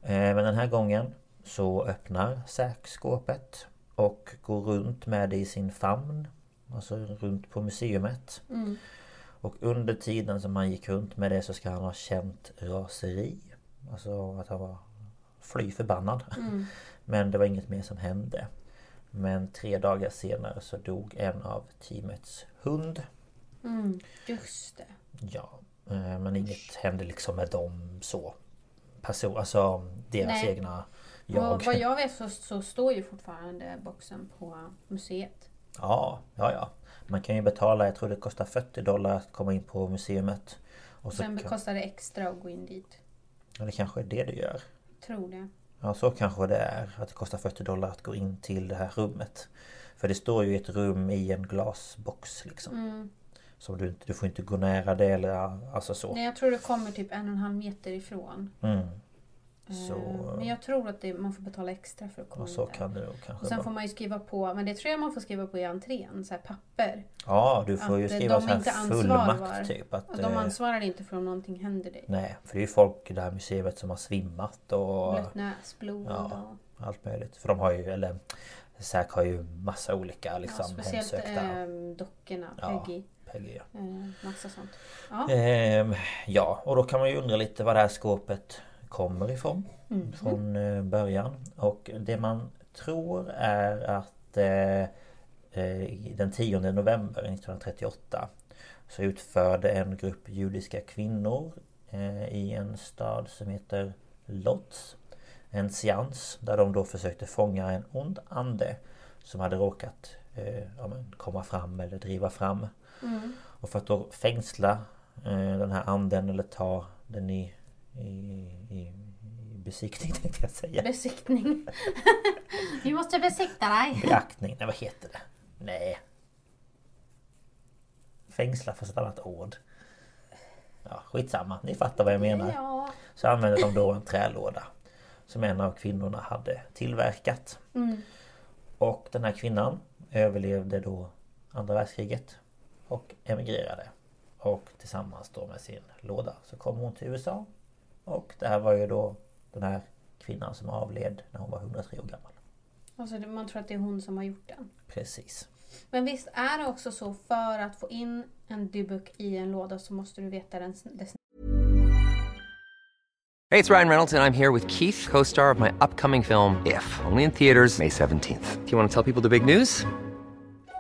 Eh, Men den här gången så öppnar Zack skåpet och går runt med det i sin famn. Alltså runt på museumet. Och under tiden som han gick runt med det så ska han ha känt raseri. Alltså att han var fly förbannad. Men det var inget mer som hände. Men tre dagar senare så dog en av teamets hund. Mm. Just det. Ja, eh, men inget hände liksom med dem så. Person, alltså deras Nej. egna jag. Vad jag vet så, så står ju fortfarande boxen på museet. Ja, ja, ja. Man kan ju betala, jag tror det kostar 40 dollar att komma in på museet. Och så Sen kostar det extra att gå in dit. ja, det kanske är det det gör. Tror det. Ja, så kanske det är. Att det kostar 40 dollar att gå in till det här rummet. För det står ju ett rum i en glasbox liksom. Mm. Så du, du får inte gå nära det eller alltså så. Nej, jag tror det kommer typ en och en halv meter ifrån. Mm. Eh, Så, Men jag tror att det, man får betala extra för att komma och så där. kan det kanske Och sen vara. får man ju skriva på, men det tror jag man får skriva på i entrén, så här papper. Ja, du får ju eh, skriva de så här fullmakt typ. Att, de eh, ansvarar inte för om någonting händer dig. Nej, för det är ju folk i det här museet som har svimmat och Blött näsblod Ja. och... allt möjligt. För de har ju, eller Zack har ju massa olika Ja, liksom speciellt hemsökta. eh, dockorna, Ja. Peggy. Peggy, ja. Eh, massa sånt. Ja. Ehm, ja, och då kan man ju undra lite var det här skåpet kommer ifrån. Mm. Från eh, början. Och det man tror är att eh, eh, den 10 november 1938 så utförde en grupp judiska kvinnor i en stad som heter Lodz en seans där de då försökte fånga en ond ande som hade råkat ja, komma fram eller driva fram. Och för att då fängsla den här anden eller ta den i, i, i, i besiktning tänkte jag säga. Besiktning. Vi måste besikta dig. Beaktning, nej vad heter det? Nej. Fängsla fast ett annat ord. Ja, skitsamma, ni fattar vad jag menar. Ja. Så använde de då en trälåda Som en av kvinnorna hade tillverkat Och den här kvinnan överlevde då andra världskriget Och emigrerade Och tillsammans då med sin låda så kom hon till USA Och det här var ju då den här kvinnan som avled när hon var 103 år gammal Alltså, det- man tror att det är hon som har gjort den. Precis Men visst är det också så för att få in en dybuk i en låda så måste du veta den, dess Hey, it's Ryan Reynolds, and I'm here with Keith, co star of my upcoming film, If, only in theaters, May 17th. Do you want to tell people the big news?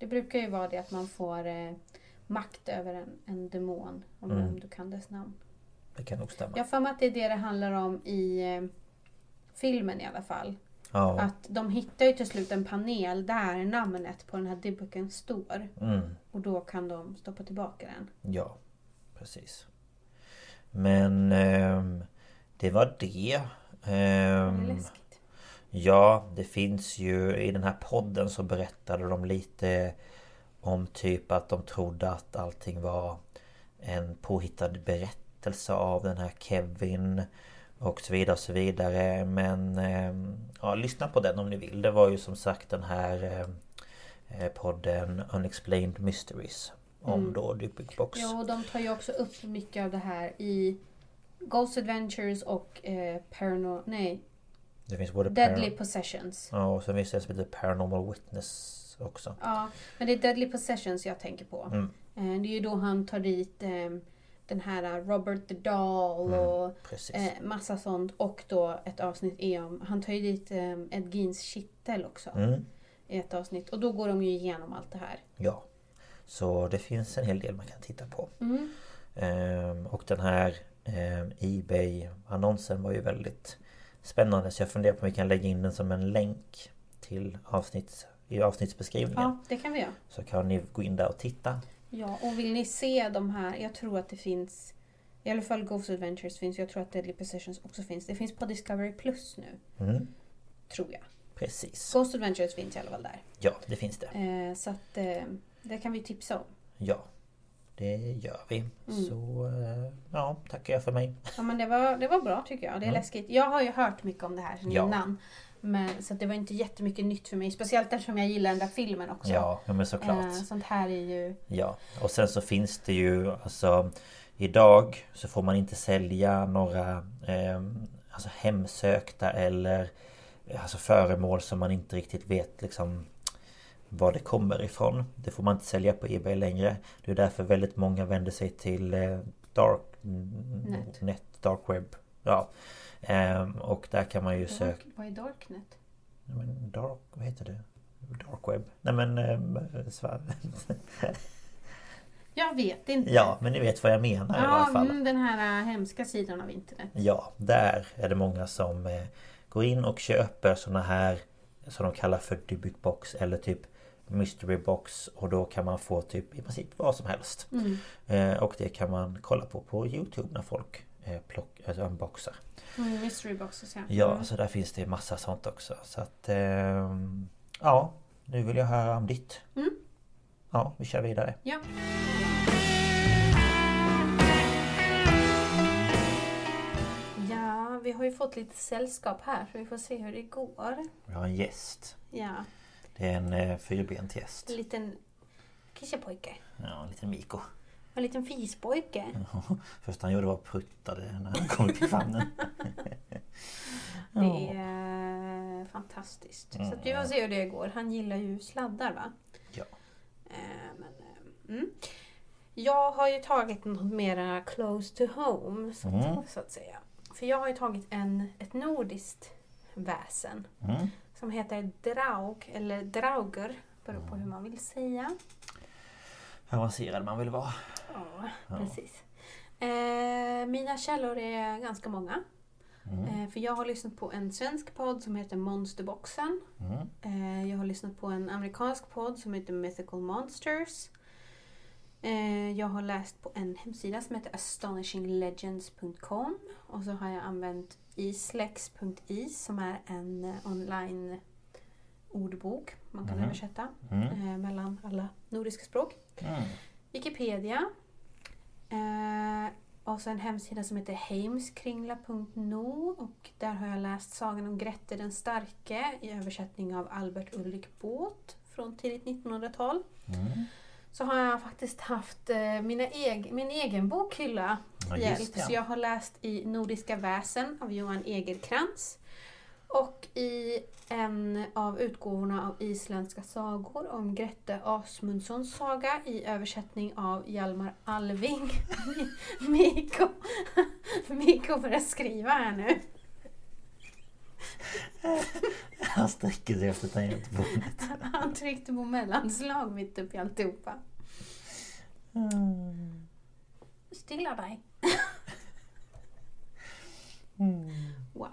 Det brukar ju vara det att man får eh, makt över en, en demon om, om du kan dess namn. Det kan nog stämma Jag har för mig att det är det det handlar om i eh, filmen i alla fall. Ja, Att de hittar ju till slut en panel där namnet på den här debbuken står. mm. Och då kan de stoppa tillbaka den. Ja, precis. Men ehm, det var det. Det är Ehm. Ja, det finns ju i den här podden så berättade de lite om typ att de trodde att allting var en påhittad berättelse av den här Kevin och så vidare och så vidare. Men ehm, ja, lyssna på den om ni vill. Det var ju som sagt den här ehm, eh, podden Unexplained Mysteries. om då Dybbuk Box. Ja, och de tar ju också upp mycket av det här i Ghost Adventures och eh, Parano... Nej, Det finns både Deadly Possessions. Ja, och sen finns det en som heter Paranormal Witness också. Ja, men det är Deadly Possessions jag tänker på. Mm. Eh, det är ju då han tar dit eh, den här eh, Robert the Doll och Precis. eh, massa sånt. Och då ett avsnitt är om... Han tar ju dit eh, Ed Geins kittel också. Mm. I ett avsnitt. Och då går de ju igenom allt det här. Ja. Så det finns en hel del man kan titta på. Mm. Ehm, och den här ehm, Ebay-annonsen var ju väldigt spännande så jag funderar på om vi kan lägga in den som en länk till avsnitts, i avsnittsbeskrivningen. Ja, det kan vi göra. Så kan ni gå in där och titta. Ja, och vill ni se de här, jag tror att det finns i alla fall Ghost Adventures finns, jag tror att Deadly Possessions också finns. Det finns på Discovery Plus nu, Mm, tror jag. precis. Ghost Adventures finns i alla fall där. Ja, det finns det. Eh, så att eh, det kan vi tipsa om. Ja, det gör vi. Mm. Så eh, ja, tackar jag för mig. Ja men det var, det var bra tycker jag. Det är läskigt. Jag har ju hört mycket om det här sedan Ja. innan. Men, så det var inte jättemycket nytt för mig. Speciellt eftersom jag gillar den där filmen också. Ja, ja men såklart. Eh, sånt här är ju... Ja, och sen så finns det ju alltså Idag så får man inte sälja några eh, alltså hemsökta eller alltså föremål som man inte riktigt vet liksom var det kommer ifrån. Det får man inte sälja på Ebay längre. Det är därför väldigt många vänder sig till eh, dark Net. net, dark web. Ja. Ehm, och där kan man ju söka... Vad är Darknet? Dark, vad heter det? Dark web? Nej men... ehm, svär- Jag vet inte. Ja, men ni vet vad jag menar i alla Ja, fall. mm, den här äh, hemska sidan av internet. Ja, där är det många som eh, går in och köper såna här som de kallar för Dybbuk box eller typ Mystery box och då kan man få typ i princip vad som helst. Mm. Eh, och det kan man kolla på på Youtube när folk eh, plock, alltså unboxar. Mm, mystery boxes ja. Ja, Mm. så där finns det massa sånt också. Så att ehm, ja, nu vill jag höra om ditt. Mm. Ja, vi kör vidare. ja. Ja, vi har ju fått lite sällskap här så vi får se hur det går. Vi har en gäst. Ja, Det är en eh, fyrbent gäst. en liten kissepojke. Ja, en liten Miko. En liten fispojke. Först han gjorde var pruttade när han kom upp i famnen. Det är fantastiskt. Så att vi får se hur det går. Han gillar ju sladdar va? Ja. Eh, Men, eh, mm. Jag har ju tagit något mera close to home så, Mm. att, så att säga. För jag har ju tagit en, ett nordiskt väsen Mm. Som heter Draug, eller Drauger, beror på hur man vill säga. Hur avancerad man vill vara. Ja, precis. Eh, mina källor är ganska många. Eh, för jag har lyssnat på en svensk podd som heter Monsterboxen. Mm. Eh, jag har lyssnat på en amerikansk podd som heter Mythical Monsters. Eh, jag har läst på en hemsida som heter astonishinglegends.com. Och så har jag använt islex.i som är en eh, online ordbok man kan översätta eh, mellan alla nordiska språk. Mm. Wikipedia. Eh, och så en hemsida som heter heimskringla.no och där har jag läst Sagan om Grette den starke i översättning av Albert Ulrik Båth från tidigt 1900-tal. Mm. Så har jag faktiskt haft eh, mina eg- min egen bokhylla Ja, hjälp. det. Så jag har läst i Nordiska väsen av Johan Egerkrans och i en av utgåvorna av Isländska sagor om Grette Asmundssons saga i översättning av Hjalmar Alving. Mikko, Mikko börjar skriva här nu. Han sträcker sig efter tangentbordet. Han tryckte på mellanslag mitt upp i alltihopa. Stilla dig. Wow.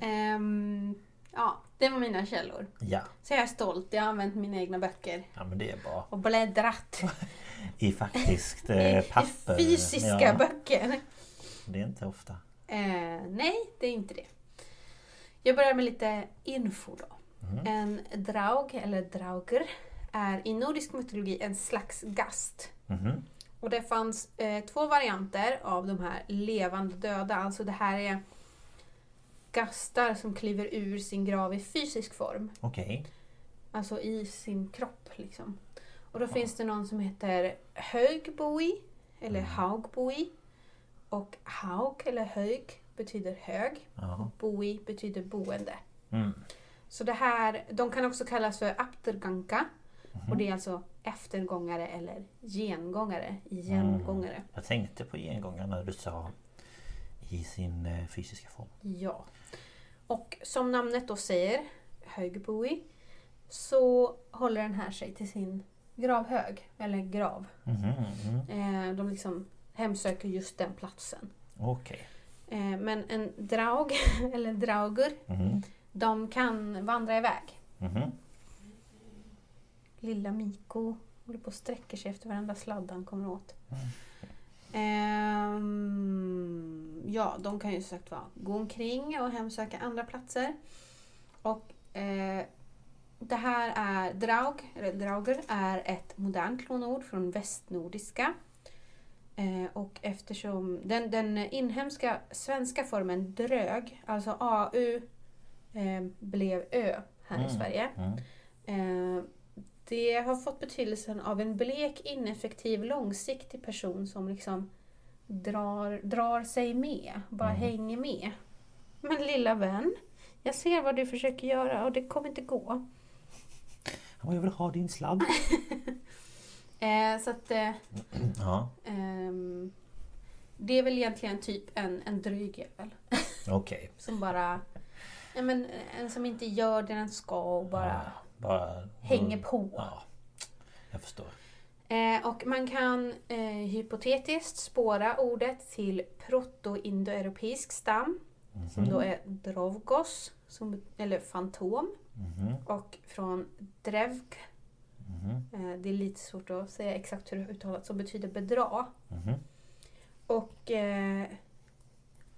Ehm, ja, det var mina källor. Ja, Så jag är stolt. Jag har använt mina egna böcker ja men det är bra. och bläddrat I faktiskt eh, papper. i fysiska ja, böcker. Det är inte ofta. Eh, nej, det är inte det. Jag börjar med lite info då. En draug, eller drauger, är i nordisk mytologi en slags gast. Mhm. Och det fanns eh, två varianter av de här levande döda. Alltså det här är gastar som kliver ur sin grav i fysisk form. Okej. Alltså i sin kropp liksom. Och då finns det någon som heter Högboi eller Haugboi. Och Haug eller hög betyder hög. Ja. Och boi betyder boende. Mm. Så det här, de kan också kallas för apterganka. Och det är alltså eftergångare eller gengångare. Igengångare. Jag tänkte på gengångare när du sa i sin eh, fysiska form. Ja. Och som namnet då säger, högboi, så håller den här sig till sin gravhög, eller grav. Mm. De liksom hemsöker just den platsen. Okej. Eh, men en draug, eller draugur, Mhm, de kan vandra iväg. mhm. Lilla Miko håller på och sträcker sig efter varenda sladd han kommer åt. Mm. Ehm, ja, de kan ju som sagt vara gå omkring och hemsöka andra platser. Och eh, det här är draug, eller drauger, är ett modernt lånord från västnordiska. Eh, och eftersom den, den inhemska svenska formen drög, alltså AU, eh, blev Ö här i Mm, Sverige. mm. Eh, det har fått betydelsen av en blek, ineffektiv, långsiktig person som liksom drar, drar sig med, bara hänger med. Men lilla vän, jag ser vad du försöker göra och det kommer inte gå. Ja, jag vill ha din sladd. Eh, så att eh, Ja, ehm, det är väl egentligen typ en, en dryg jävel. okej. Som bara, ja, men, en som inte gör det den ska och bara Ja, bara... hänger på. Mm. Ja, jag förstår. Eh, och man kan eh, hypotetiskt spåra ordet till proto-indoeuropeisk stam. Som då är drovgos, som, eller fantom. Mhm, Och från drevk, mhm, eh, det är lite svårt att säga exakt hur det uttalas, som betyder bedra. mhm. Och eh,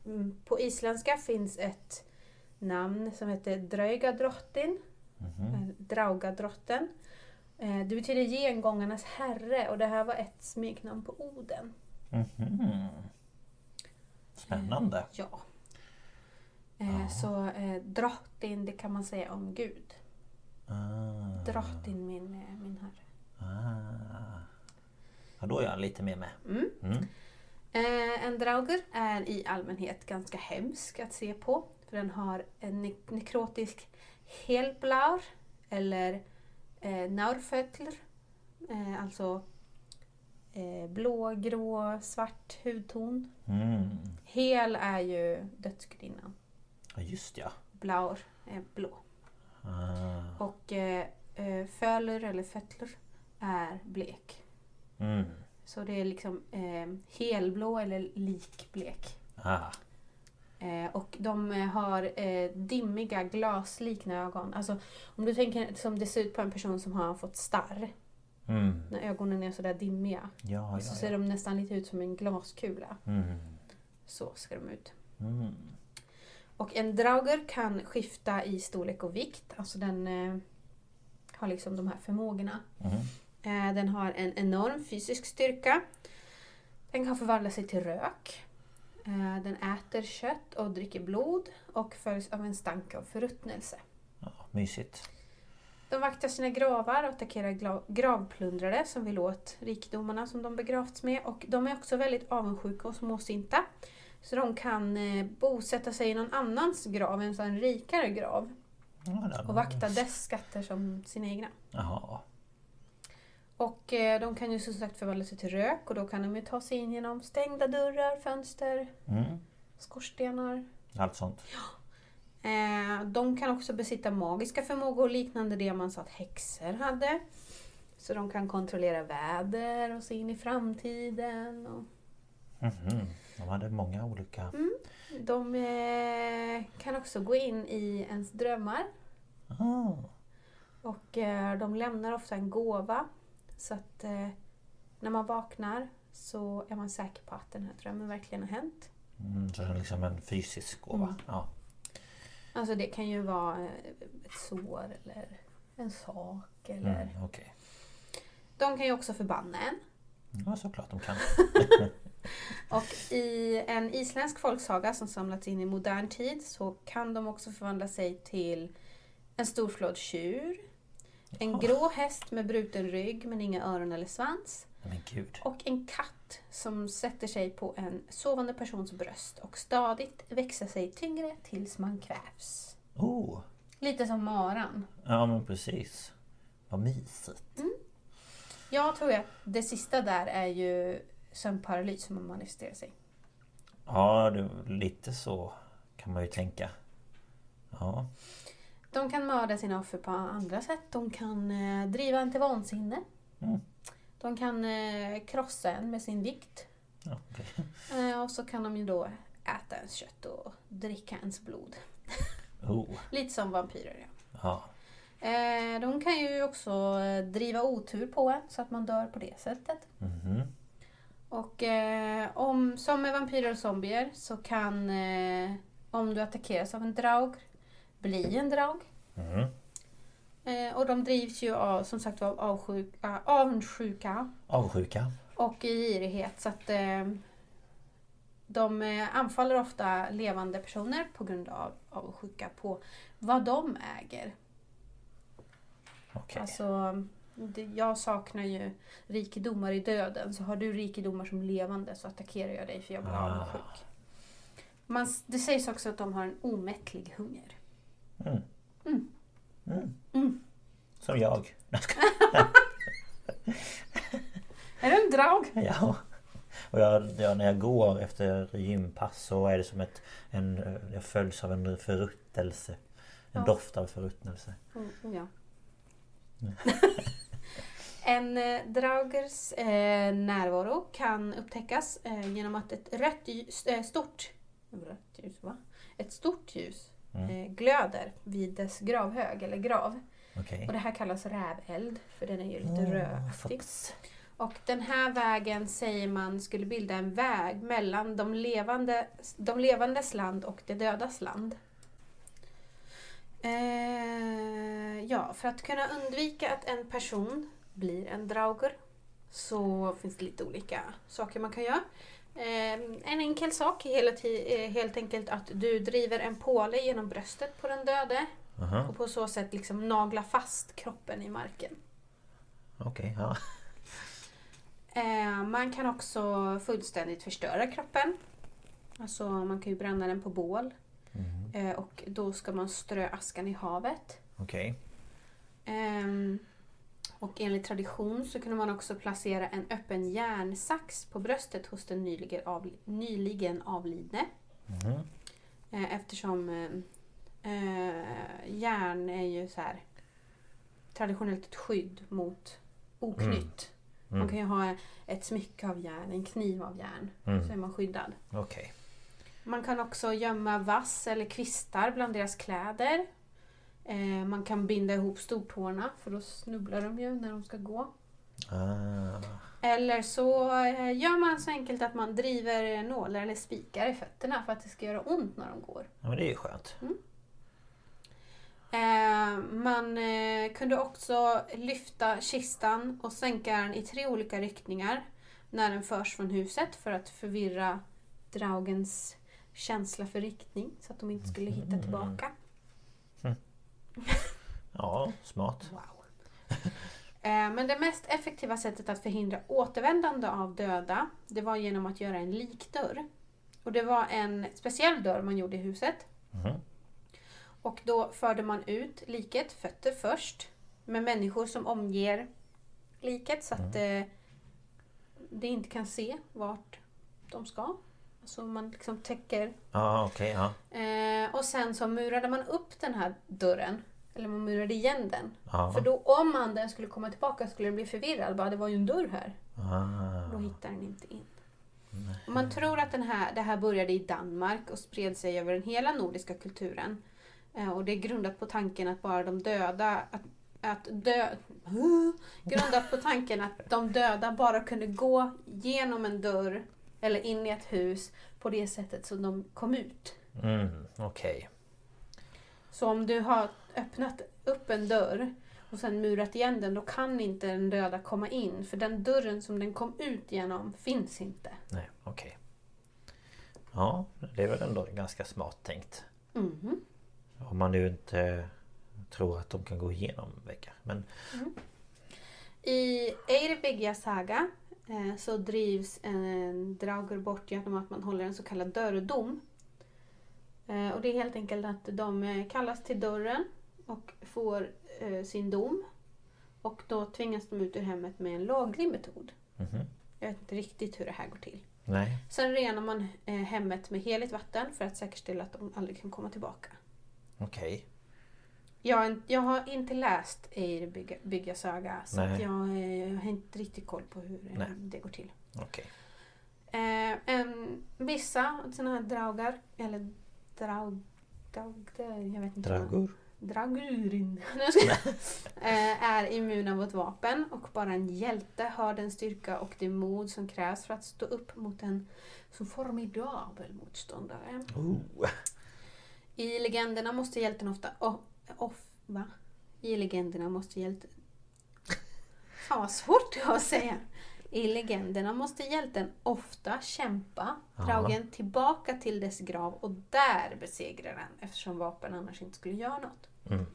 mm, på isländska finns ett namn som heter Draugadrottin. Mhm. Eh, Draugadrotten. Eh, det betyder gengångarnas herre och det här var ett smeknamn på Oden. Mhm. Spännande. Ja. Eh, Så eh, drottin, det kan man säga om Gud. Ah, Drottin min, eh, min herre. ah. Ja, då är jag lite mer med. Mm. Mm. Eh, en drauger är i allmänhet ganska hemsk att se på. För den har en ne- nekrotisk helblaur eller eh, naurfötler. Eh, alltså eh, blå, grå, svart hudton. Mm. Hel är ju dödsgudinnan. Ja, just ja. Blaur är blå. Ah. Och eh, eh, föler eller fötler är blek. Mm. Så det är liksom eh, helblå eller likblek. Ah. Eh, och de eh, har eh, dimmiga glasliknande ögon. Alltså om du tänker som det ser ut på en person som har fått starr. Mm. När ögonen är sådär dimmiga. Ja, så ja, ser ja. de nästan lite ut som en glaskula. Mm. Så ser de ut. Mm. Och en drauger kan skifta i storlek och vikt. Alltså den eh, har liksom de här förmågorna. Mm. Eh, den har en enorm fysisk styrka. Den kan förvandla sig till rök. Eh, den äter kött och dricker blod och följs av en stank av förruttnelse. Ja, mysigt. De vaktar sina gravar och attackerar gravplundrare som vill åt rikedomarna som de begravts med. Och de är också väldigt avundsjuka och småsinta. Så de kan eh, bosätta sig i någon annans grav, en sån rikare grav. Ja, Och vakta dess skatter som sina egna. Jaha. Och eh, de kan ju som sagt förvandla sig till rök och då kan de ju ta sig in genom stängda dörrar, fönster, Mm. skorstenar. Allt sånt. Eh, de kan också besitta magiska förmågor liknande det man sa att häxor hade. Så de kan kontrollera väder och se in i framtiden. Och Mhm. De hade många olika... Mm. de eh, kan också gå in i ens drömmar. Ah. Och eh, de lämnar ofta en gåva. Så att eh, när man vaknar så är man säker på att den här drömmen verkligen har hänt. Mm, så det är liksom en fysisk gåva. Mm. Ja. Alltså det kan ju vara eh, ett sår eller en sak. Eller... Mm, Okej. De kan ju också förbanna en. Ja, såklart de kan. Och i en isländsk folksaga som samlats in i modern tid så kan de också förvandla sig till en storflådd tjur, En grå häst med bruten rygg men inga öron eller svans. Men gud. Och en katt som sätter sig på en sovande persons bröst och stadigt växer sig tyngre tills man kvävs. Oh. Lite som maran. Ja men precis. Vad mysigt. Jag tror att det sista där är ju sömnparalys som manifesterar sig. Ja, det, lite så kan man ju tänka. Ja. De kan mörda sina offer på andra sätt. De kan eh, driva en till vansinne. Mm. De kan eh, krossa en med sin vikt. okej. Eh, och så kan de ju då äta ens kött och dricka ens blod. Oh. Lite som vampyrer ja. Ja. Eh, de kan ju också eh, driva otur på en så att man dör på det sättet. Mhm. Och eh, om, som med vampyrer och zombier så kan, om du attackeras av en draug, bli en draug. Mhm. Eh, och de drivs ju av, som sagt av avsjuka, avundsjuka Avsjuka. och girighet. Så att eh, de eh, anfaller ofta levande personer på grund av avundsjuka på vad de äger. Okej. Alltså, det, jag saknar ju rikedomar i döden. Så har du rikedomar som levande så attackerar jag dig för jag blir Ah. avundsjuk. Man, det sägs också att de har en omättlig hunger. Mm. Mm. Mm. Mm. Som jag. Är du en draug? ja. Och jag, jag, när jag går efter gympass så är det som ett... En, jag följs av en förruttelse. En Ja. doft av förruttnelse. Mm, ja. en eh, draugers eh, närvaro kan upptäckas eh, genom att ett rött ljus, eh, stort, rött ljus, va? Ett stort ljus glöder vid dess gravhög eller grav. Okej. Och det här kallas räveld för den är ju lite Åh, rödaktig. Och den här vägen säger man skulle bilda en väg mellan de, levande, de levandes land och de dödas land. Eh, ja, för att kunna undvika att en person blir en drauger så finns det lite olika saker man kan göra. Eh, en enkel sak är är helt enkelt att du driver en påle genom bröstet på den döde Aha. och på så sätt liksom nagla fast kroppen i marken. Okej, ja. Eh, man kan också fullständigt förstöra kroppen. Alltså man kan ju bränna den på bål. Eh, och då ska man strö askan i havet. Okej. Ehm, och enligt tradition så kunde man också placera en öppen järnsax på bröstet hos den nyligen, avli- nyligen avlidne. Eh, eftersom eh, eh, järn är ju så här traditionellt ett skydd mot oknytt. Man kan ju ha ett smycke av järn, en kniv av järn. Mm. Så är man skyddad. Okej. Man kan också gömma vass eller kvistar bland deras kläder. Eh, man kan binda ihop stortårna för då snubblar de ju när de ska gå. Ah. Eller så eh, gör man så enkelt att man driver nålar eller spikar i fötterna för att det ska göra ont när de går. Ja, men det är ju skönt. Eh, man eh, kunde också lyfta kistan och sänka den i tre olika riktningar när den förs från huset för att förvirra draugens känsla för riktning så att de inte skulle hitta tillbaka. Ja, smart. Wow. Eh, Men det mest effektiva sättet att förhindra återvändande av döda det var genom att göra en likdörr. Och det var en speciell dörr man gjorde i huset. Mhm. Och då förde man ut liket, fötter först, med människor som omger liket så att eh, det inte kan se vart de ska. Så man liksom täcker. Ja, okej, ja. Eh, och sen så murade man upp den här dörren. Eller man murade igen den. Ja. För då om anden skulle komma tillbaka skulle den bli förvirrad. Bara, det var ju en dörr här. Då Ah. hittar den inte in. Och man tror att den här, det här började i Danmark och spred sig över den hela nordiska kulturen. Eh, Och det är grundat på tanken att bara de döda... Att, att dö, grundat på tanken att de döda bara kunde gå genom en dörr eller in i ett hus på det sättet som de kom ut. Mm, okej. Så om du har öppnat upp en dörr och sen murat igen den, då kan inte den döda komma in. För den dörren som den kom ut genom finns inte. Nej, okej. Ja, det är väl ändå ganska smart tänkt. Mhm. Om man nu inte tror att de kan gå igenom väggar. Men I Eirbyggja saga så drivs en Draugr bort genom att man håller en så kallad dörrdom. Eh, och det är helt enkelt att de eh, kallas till dörren och får eh, sin dom. Och då tvingas de ut ur hemmet med en laglig metod. mhm. Jag vet inte riktigt hur det här går till. nej. Sen renar man eh, hemmet med heligt vatten för att säkerställa att de aldrig kan komma tillbaka. Okej. Jag, jag har inte läst Eir bygga, bygga saga så jag, eh, jag har inte riktigt koll på hur eh, Nej. det går till. Okej. Eh, en, vissa sådana här draugar, eller draug... draug jag vet inte. ska jag- eh, är immuna mot vapen och bara en hjälte har den styrka och det mod som krävs för att stå upp mot en så formidabel motståndare. Oh. I legenderna måste hjälten ofta... Off, va? I legenderna måste hjälten... Fan vad svårt det var att säga. I legenderna måste hjälten ofta kämpa Ja. draugen tillbaka till dess grav och där besegra den eftersom vapen annars inte skulle göra något. Mm.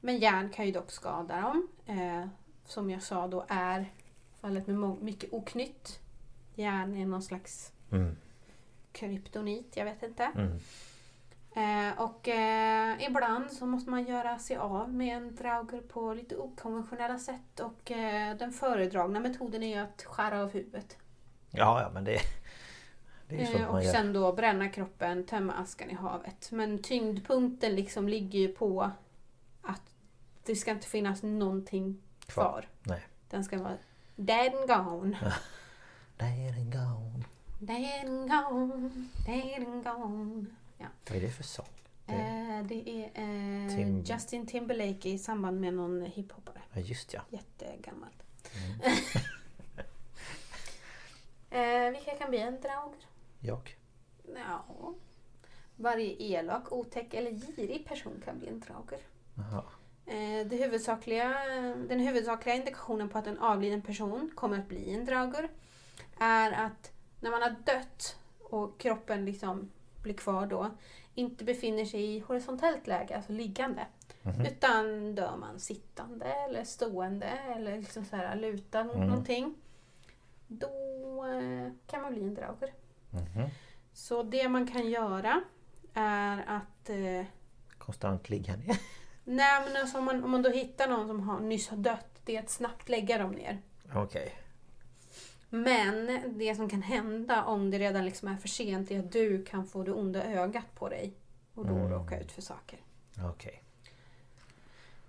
Men järn kan ju dock skada dem. Eh, som jag sa då är fallet med mycket oknytt. Järn är någon slags Mm. kryptonit, jag vet inte. Mm. Eh, och eh, ibland så måste man göra sig av med en drauger på lite okonventionella sätt. Och eh, den föredragna metoden är ju att skära av huvudet. Ja, ja men det... Det är Eh, sånt och man gör. sen då bränna kroppen, tömma askan i havet. Men tyngdpunkten liksom ligger ju på att det ska inte finnas någonting Kvar. kvar. Nej. Den ska vara dead and gone. There and gone. Dead and gone, dead and gone. Ja. Vad är det för sång? Det... Eh, det är eh, Tim- Justin Timberlake i samband med någon hiphoppare. Ja, just ja. Jättegammalt. Mm. eh, vilka kan bli en drauger? Jag. Ja. Varje elak, otäck eller girig person kan bli en drauger. Jaha. Eh, det huvudsakliga, den huvudsakliga indikationen på att en avliden person kommer att bli en drauger är att när man har dött och kroppen liksom blir kvar då, inte befinner sig i horisontellt läge, alltså liggande. Mhm. Utan dör man sittande eller stående eller liksom så här lutad mot Mm. någonting. Då eh, kan man bli en drauger. Mhm. Så det man kan göra är att eh, Konstant ligga ner. Nej men alltså om man, om man då hittar någon som har, nyss har dött, det är att snabbt lägga dem ner. Okej. Men det som kan hända om det redan liksom är för sent är att du kan få det onda ögat på dig och då Mm. råka ut för saker. Okej.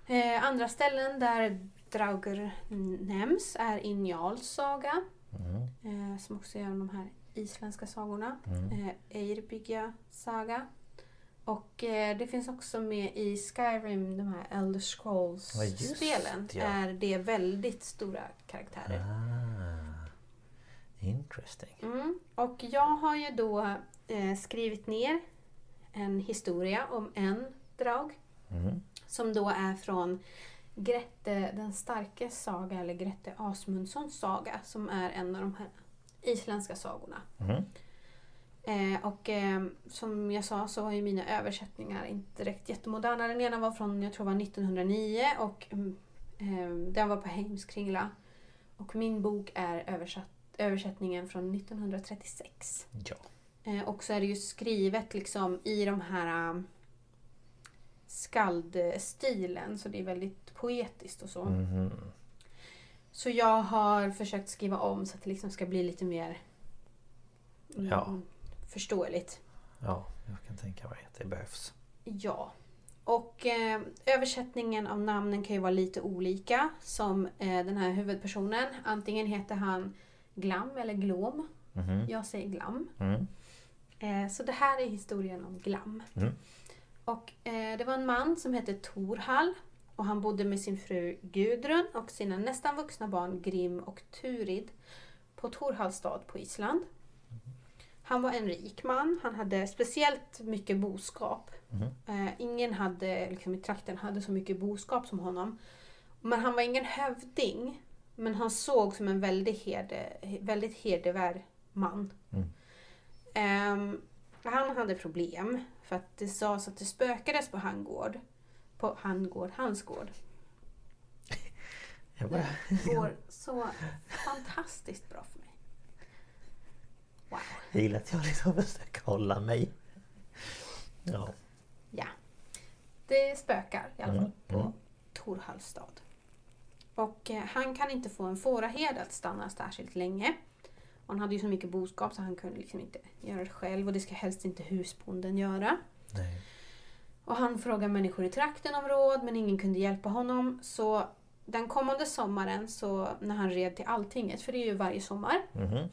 Eh, andra ställen där Drauger nämns är Injals saga, Mm. eh, som också är en av de här isländska sagorna. Mm. Eh, Eirbyggja saga. Och eh, det finns också med i Skyrim, de här Elder Ja, Scrolls-spelen. ja. Är det väldigt stora karaktärer. Ah. Interesting. Mm. Och jag har ju då eh, skrivit ner en historia om en drag. Mm. Som då är från Grette den starkes saga, eller Grette Asmundssons saga. Som är en av de här isländska sagorna. Mm. Eh, och eh, som jag sa så var ju mina översättningar inte direkt jättemoderna. Den ena var från, jag tror var 1909 och mm, eh, den var på Heimskringla. Och min bok är översatt, översättningen från 1936. Ja. Eh, och så är det ju skrivet liksom i de här um, skaldstilen så det är väldigt poetiskt och så. Mhm. Så jag har försökt skriva om så att det liksom ska bli lite mer mm, Ja. förståeligt. Ja, jag kan tänka mig att det behövs. Ja. Och eh, översättningen av namnen kan ju vara lite olika. Som eh, den här huvudpersonen. Antingen heter han Glam eller Glom. Mhm. Jag säger Glam. Mm. Eh, så det här är historien om Glam. Mm. Och eh, det var en man som hette Torhall. Och han bodde med sin fru Gudrun och sina nästan vuxna barn Grim och Turid på Torhalls stad på Island. Han var en rik man. Han hade speciellt mycket boskap. Mhm. Eh, ingen hade, liksom, i trakten hade så mycket boskap som honom. Men han var ingen hövding. Men han såg som en väldigt, herde, väldigt hedervärd man. Mm. Ehm, han hade problem. För att det sades att det spökades på Hangård. på Han gård, hans gård. Jag, bara, Det går så fantastiskt bra för mig. Wow. jag gillar att jag liksom försöker hålla mig. Ja. Ja. Det spökar i alla fall Mm, på mm. Torhals stad. Och eh, han kan inte få en fåraherde att stanna särskilt länge. Och han hade ju så mycket boskap så han kunde liksom inte göra det själv och det ska helst inte husbonden göra. Nej. Och han frågade människor i trakten om råd men ingen kunde hjälpa honom. Så den kommande sommaren så när han red till Alltinget, för det är ju varje sommar, Mhm.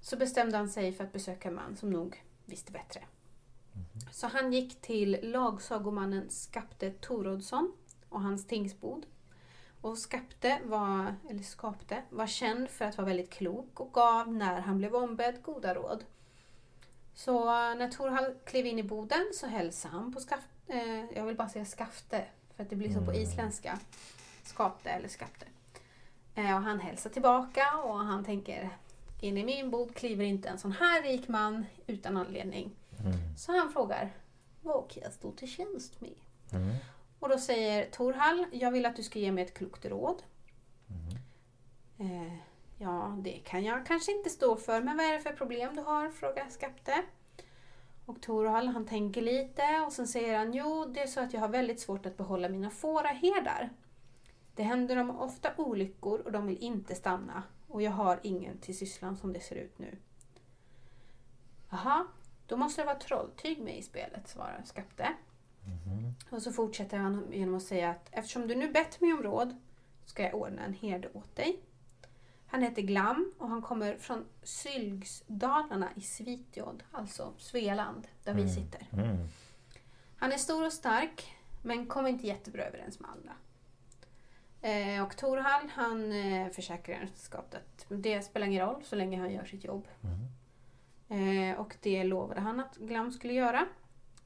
så bestämde han sig för att besöka en man som nog visste bättre. Så han gick till lagsagomannen Skapte Torodsson och hans tingsbod. Och Skapte var, eller Skapte, var känd för att vara väldigt klok och gav när han blev ombedd goda råd. Så när Torhall klev in i boden så hälsade han på Skafte, eh, jag vill bara säga Skafte för att det blir så på isländska. Skapte eller Skapte. Eh, och han hälsar tillbaka och han tänker in i min bod kliver inte en sån här rik man utan anledning. Så han frågar, vad kan jag stå till tjänst med? Mm. Och då säger Torhall, jag vill att du ska ge mig ett klokt råd. Eh, ja, det kan jag kanske inte stå för, men vad är det för problem du har? frågar Skapte. Och Torhall han tänker lite och sen säger han, jo det är så att jag har väldigt svårt att behålla mina fåraherdar. Det händer dem ofta olyckor och de vill inte stanna. Och jag har ingen till sysslan som det ser ut nu. Jaha, då måste det vara trolltyg med i spelet, svarar Skapte. Och så fortsätter han genom att säga att eftersom du nu bett mig om råd ska jag ordna en herde åt dig. Han heter Glam och han kommer från Sylgsdalarna i Svitjod, alltså Svealand, där vi sitter. Mm. Han är stor och stark, men kommer inte jättebra överens med alla. Eh, och Torhall, han eh, försäkrar skapet att det spelar ingen roll så länge han gör sitt jobb. Eh, och det lovade han att Glam skulle göra.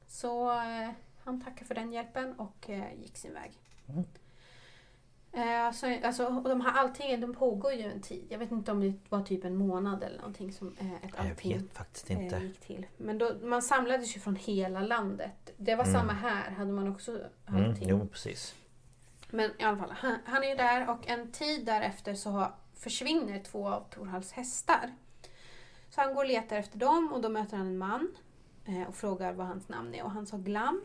Så eh, han tackade för den hjälpen och eh, gick sin väg. Eh, alltså, alltså, och de här alltingen de pågår ju en tid. Jag vet inte om det var typ en månad eller någonting som eh, ett Jag allting vet faktiskt inte. gick till. Men då, man samlades ju från hela landet. Det var samma här, hade man också Mm. allting. Jo, precis. Men i alla fall, han, han är ju där och en tid därefter så har, försvinner två av Torhalls hästar. Så han går och letar efter dem och då möter han en man och frågar vad hans namn är och han sa Glam.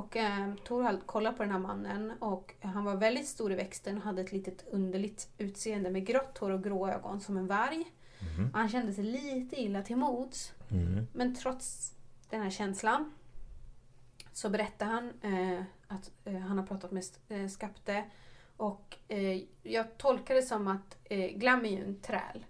Och eh, Torhall kollar på den här mannen och han var väldigt stor i växten och hade ett litet underligt utseende med grått hår och grå ögon som en varg. Och han kände sig lite illa till mods. Mm. Men trots den här känslan så berättar han eh, att eh, han har pratat med eh, Skapte. Och eh, jag tolkar det som att eh, Glam är ju en träl.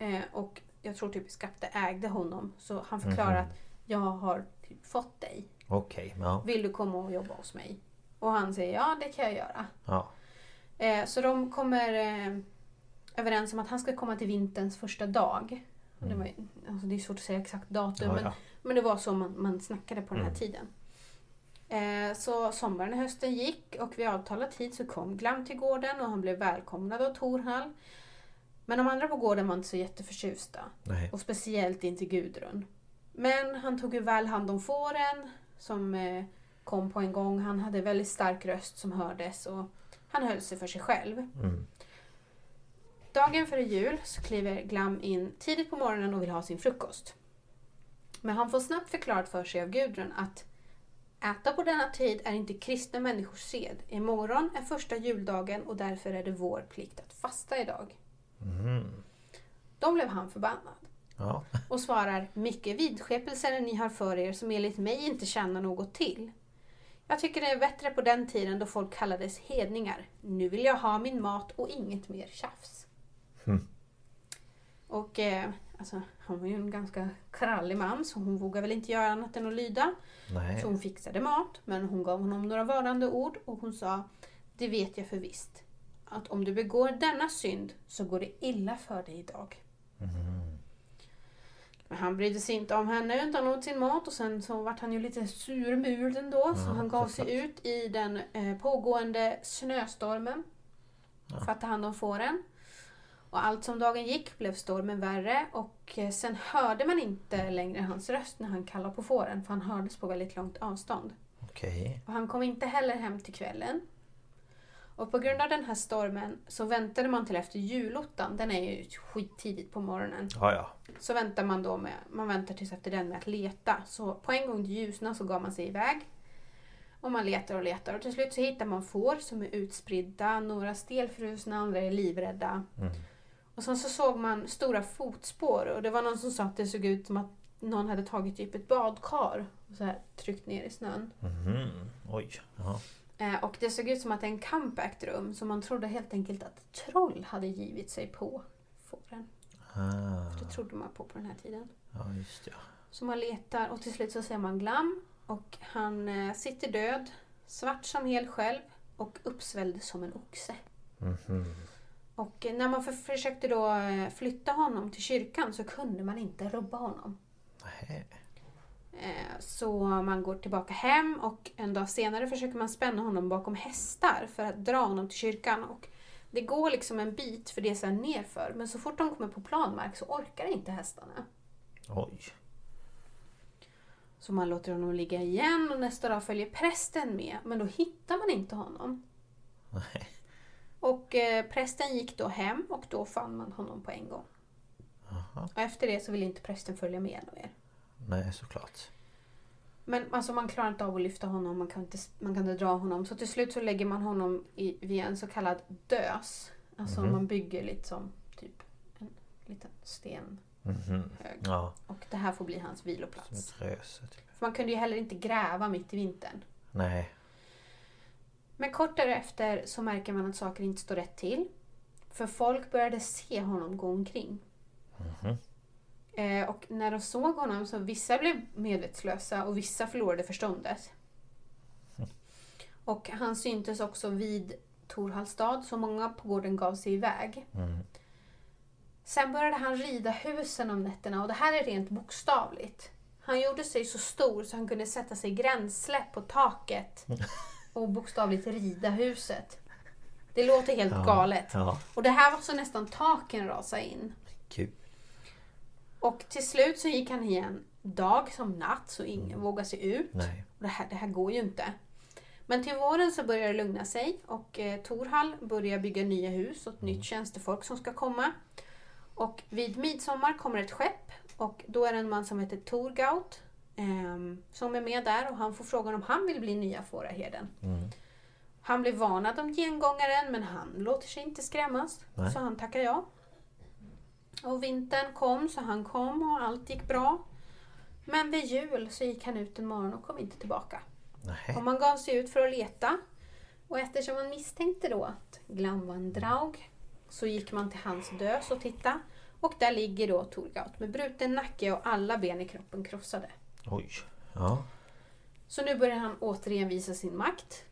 Eh, och jag tror typ Skapte ägde honom. Så han förklarar att jag har typ fått dig. Okej, ja. Vill du komma och jobba hos mig? Och han säger ja, det kan jag göra. ja. Eh, så de kommer eh, överens om att han ska komma till vinterns första dag. Och Det, var, alltså det är svårt att säga exakt datum Ja, men, men det var så man, man snackade på den här tiden. Eh, så sommaren och hösten gick och vid avtalad tid så kom Glam till gården och han blev välkomnad av Torhall. Men de andra på gården var inte så jätteförtjusta. Nej. Och speciellt inte Gudrun. Men han tog ju väl hand om fåren som eh, kom på en gång. Han hade väldigt stark röst som hördes och han höll sig för sig själv. Mm. Dagen före jul så kliver Glam in tidigt på morgonen och vill ha sin frukost. Men han får snabbt förklarat för sig av Gudrun att äta på denna tid är inte kristna människors sed. Imorgon är första juldagen och därför är det vår plikt att fasta idag. Mm. Då blev han förbannad Ja. och svarar mycket vidskepelser ni har för er som enligt mig inte tjänar något till. Jag tycker det är bättre på den tiden då folk kallades hedningar. Nu vill jag ha min mat och inget mer tjafs. Och eh, alltså, han var ju en ganska krallig man så hon vågade väl inte göra annat än att lyda. Nej. Så hon fixade mat men hon gav honom några varande ord och hon sa Det vet jag för visst. Att om du begår denna synd så går det illa för dig idag. Men han brydde sig inte om henne utan åt sin mat och sen så vart han ju lite surmulen då så han gav sig ut i den eh, pågående snöstormen för att ta hand om fåren. Och allt som dagen gick blev stormen värre och eh, sen hörde man inte längre hans röst när han kallade på fåren för han hördes på väldigt långt avstånd. Okej. Och han kom inte heller hem till kvällen. Och på grund av den här stormen så väntade man till efter julottan. Den är ju skittidigt på morgonen. Ja, ja. Så väntar man då med, man väntar tills efter den med att leta. Så på en gång till ljusna så gav man sig iväg. Och man letar och letar och till slut så hittar man får som är utspridda. Några stelfrusna, andra är livrädda. Och sen så såg man stora fotspår och det var någon som sa att det såg ut som att någon hade tagit typ ett badkar och så här tryckt ner i snön. Mhm. Oj. Ja. Eh, och det såg ut som att en kamp ägt rum så man trodde helt enkelt att troll hade givit sig på fåren. Ah. Det trodde man på på den här tiden. Ja, just det. Så man letar och till slut så ser man Glam och han eh, sitter död, svart som hel själv och uppsvälld som en oxe. Mhm. Och eh, när man för, försökte då flytta honom till kyrkan så kunde man inte rubba honom. Nej. Eh, Så man går tillbaka hem och en dag senare försöker man spänna honom bakom hästar för att dra honom till kyrkan. Och det går liksom en bit för det är här nerför men så fort de kommer på planmark så orkar inte hästarna. Oj. Så man låter honom ligga igen och nästa dag följer prästen med men då hittar man inte honom. Nej. Och eh, prästen gick då hem och då fann man honom på en gång. Och efter det så ville inte prästen följa med mer. Nej, såklart. Men alltså man klarar inte av att lyfta honom, man kan inte, man kan inte dra honom. Så till slut så lägger man honom i, vid en så kallad dös. Alltså man bygger lite som typ en liten stenhög. Mhm. Ja. Och det här får bli hans viloplats. röse. Typ. För man kunde ju heller inte gräva mitt i vintern. Nej. Men kort därefter så märker man att saker inte står rätt till. För folk började se honom gå omkring. Eh, och när de såg honom så vissa blev medvetslösa och vissa förlorade förståndet. Och han syntes också vid Torhallstad så många på gården gav sig iväg. Sen började han rida husen om nätterna och det här är rent bokstavligt. Han gjorde sig så stor så han kunde sätta sig gränsle på taket och bokstavligt rida huset. Det låter helt galet. Ja. Och det här var så nästan taken rasade in. Kul. Och till slut så gick han igen dag som natt så ingen vågade sig ut. Nej. Och det, här, det här går ju inte. Men till våren så börjar det lugna sig och eh, Torhall börjar bygga nya hus åt nytt tjänstefolk som ska komma. Och vid midsommar kommer ett skepp och då är det en man som heter Torgaut ehm, som är med där och han får frågan om han vill bli nya fåraherden. Han blir varnad om gengångaren men han låter sig inte skrämmas Nej. så han tackar ja. Och vintern kom så han kom och allt gick bra. Men vid jul så gick han ut en morgon och kom inte tillbaka. Nej. Och man gav sig ut för att leta. Och eftersom man misstänkte då att Glam var en draug så gick man till hans dös och tittade. Och där ligger då Torgaut med bruten nacke och alla ben i kroppen krossade. Oj. Ja. Så nu börjar han återigen visa sin makt.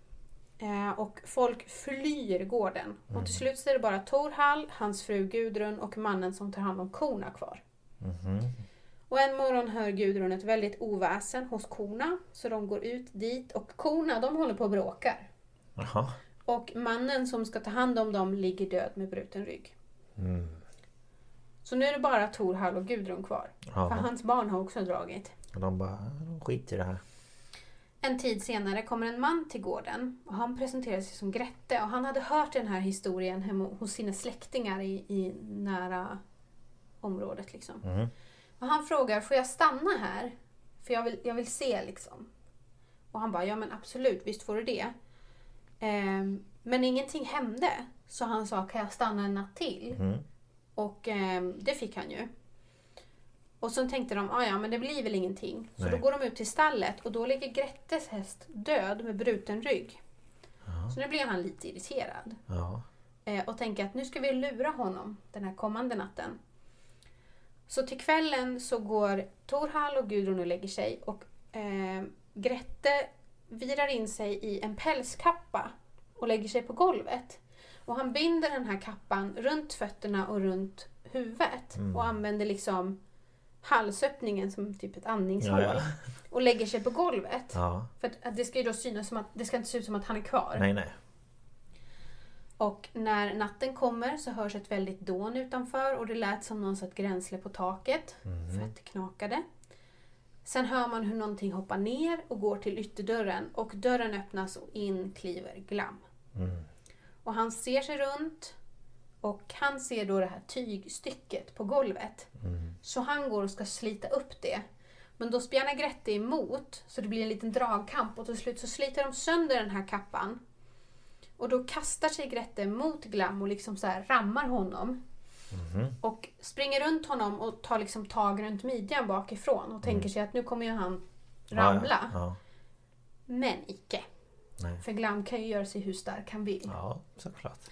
Eh, och folk flyr gården. Och till slut så är det bara Torhall, hans fru Gudrun och mannen som tar hand om korna kvar. Och en morgon hör Gudrun ett väldigt oväsen hos korna. Så de går ut dit och korna de håller på och bråkar. Jaha. Och mannen som ska ta hand om dem ligger död med bruten rygg. Så nu är det bara Torhall och Gudrun kvar. Ja. För hans barn har också dragit. Och de bara, de skiter i det här. En tid senare kommer en man till gården och han presenterar sig som Grette och han hade hört den här historien hemma hos sina släktingar i, i nära området. Liksom. Och han frågar, får jag stanna här? För jag vill, jag vill se liksom. Och han bara, ja men absolut, visst får du det. Ehm, men ingenting hände. Så han sa, kan jag stanna en natt till? Och ehm, det fick han ju. Och så tänkte de, ah, ja men det blir väl ingenting. Så Nej. då går de ut till stallet och då ligger Grettes häst död med bruten rygg. Så nu blir han lite irriterad. Ja. Eh, och tänker att nu ska vi lura honom den här kommande natten. Så till kvällen så går Torhall och Gudrun och lägger sig och eh, Grette virar in sig i en pälskappa och lägger sig på golvet. Och han binder den här kappan runt fötterna och runt huvudet och använder liksom halsöppningen som typ ett andningshål. Ja, ja. Och lägger sig på golvet. Ja. För att- att det ska ju då synas som att det ska inte se ut som att han är kvar. Nej, nej. Och när natten kommer så hörs ett väldigt dån utanför och det lät som någon satt gränsle på taket för att det knakade. Sen hör man hur någonting hoppar ner och går till ytterdörren och dörren öppnas och in kliver Glam. Och han ser sig runt och han ser då det här tygstycket på golvet. Så han går och ska slita upp det. Men då spjärnar Grette emot så det blir en liten dragkamp och till slut så sliter de sönder den här kappan. Och då kastar sig Grette mot Glam och liksom så rammar honom. Och springer runt honom och tar liksom tag runt midjan bakifrån och tänker sig att nu kommer ju han ramla. Ja, ja. Men icke. Nej. För Glam kan ju göra sig hur stark han vill. ja såklart.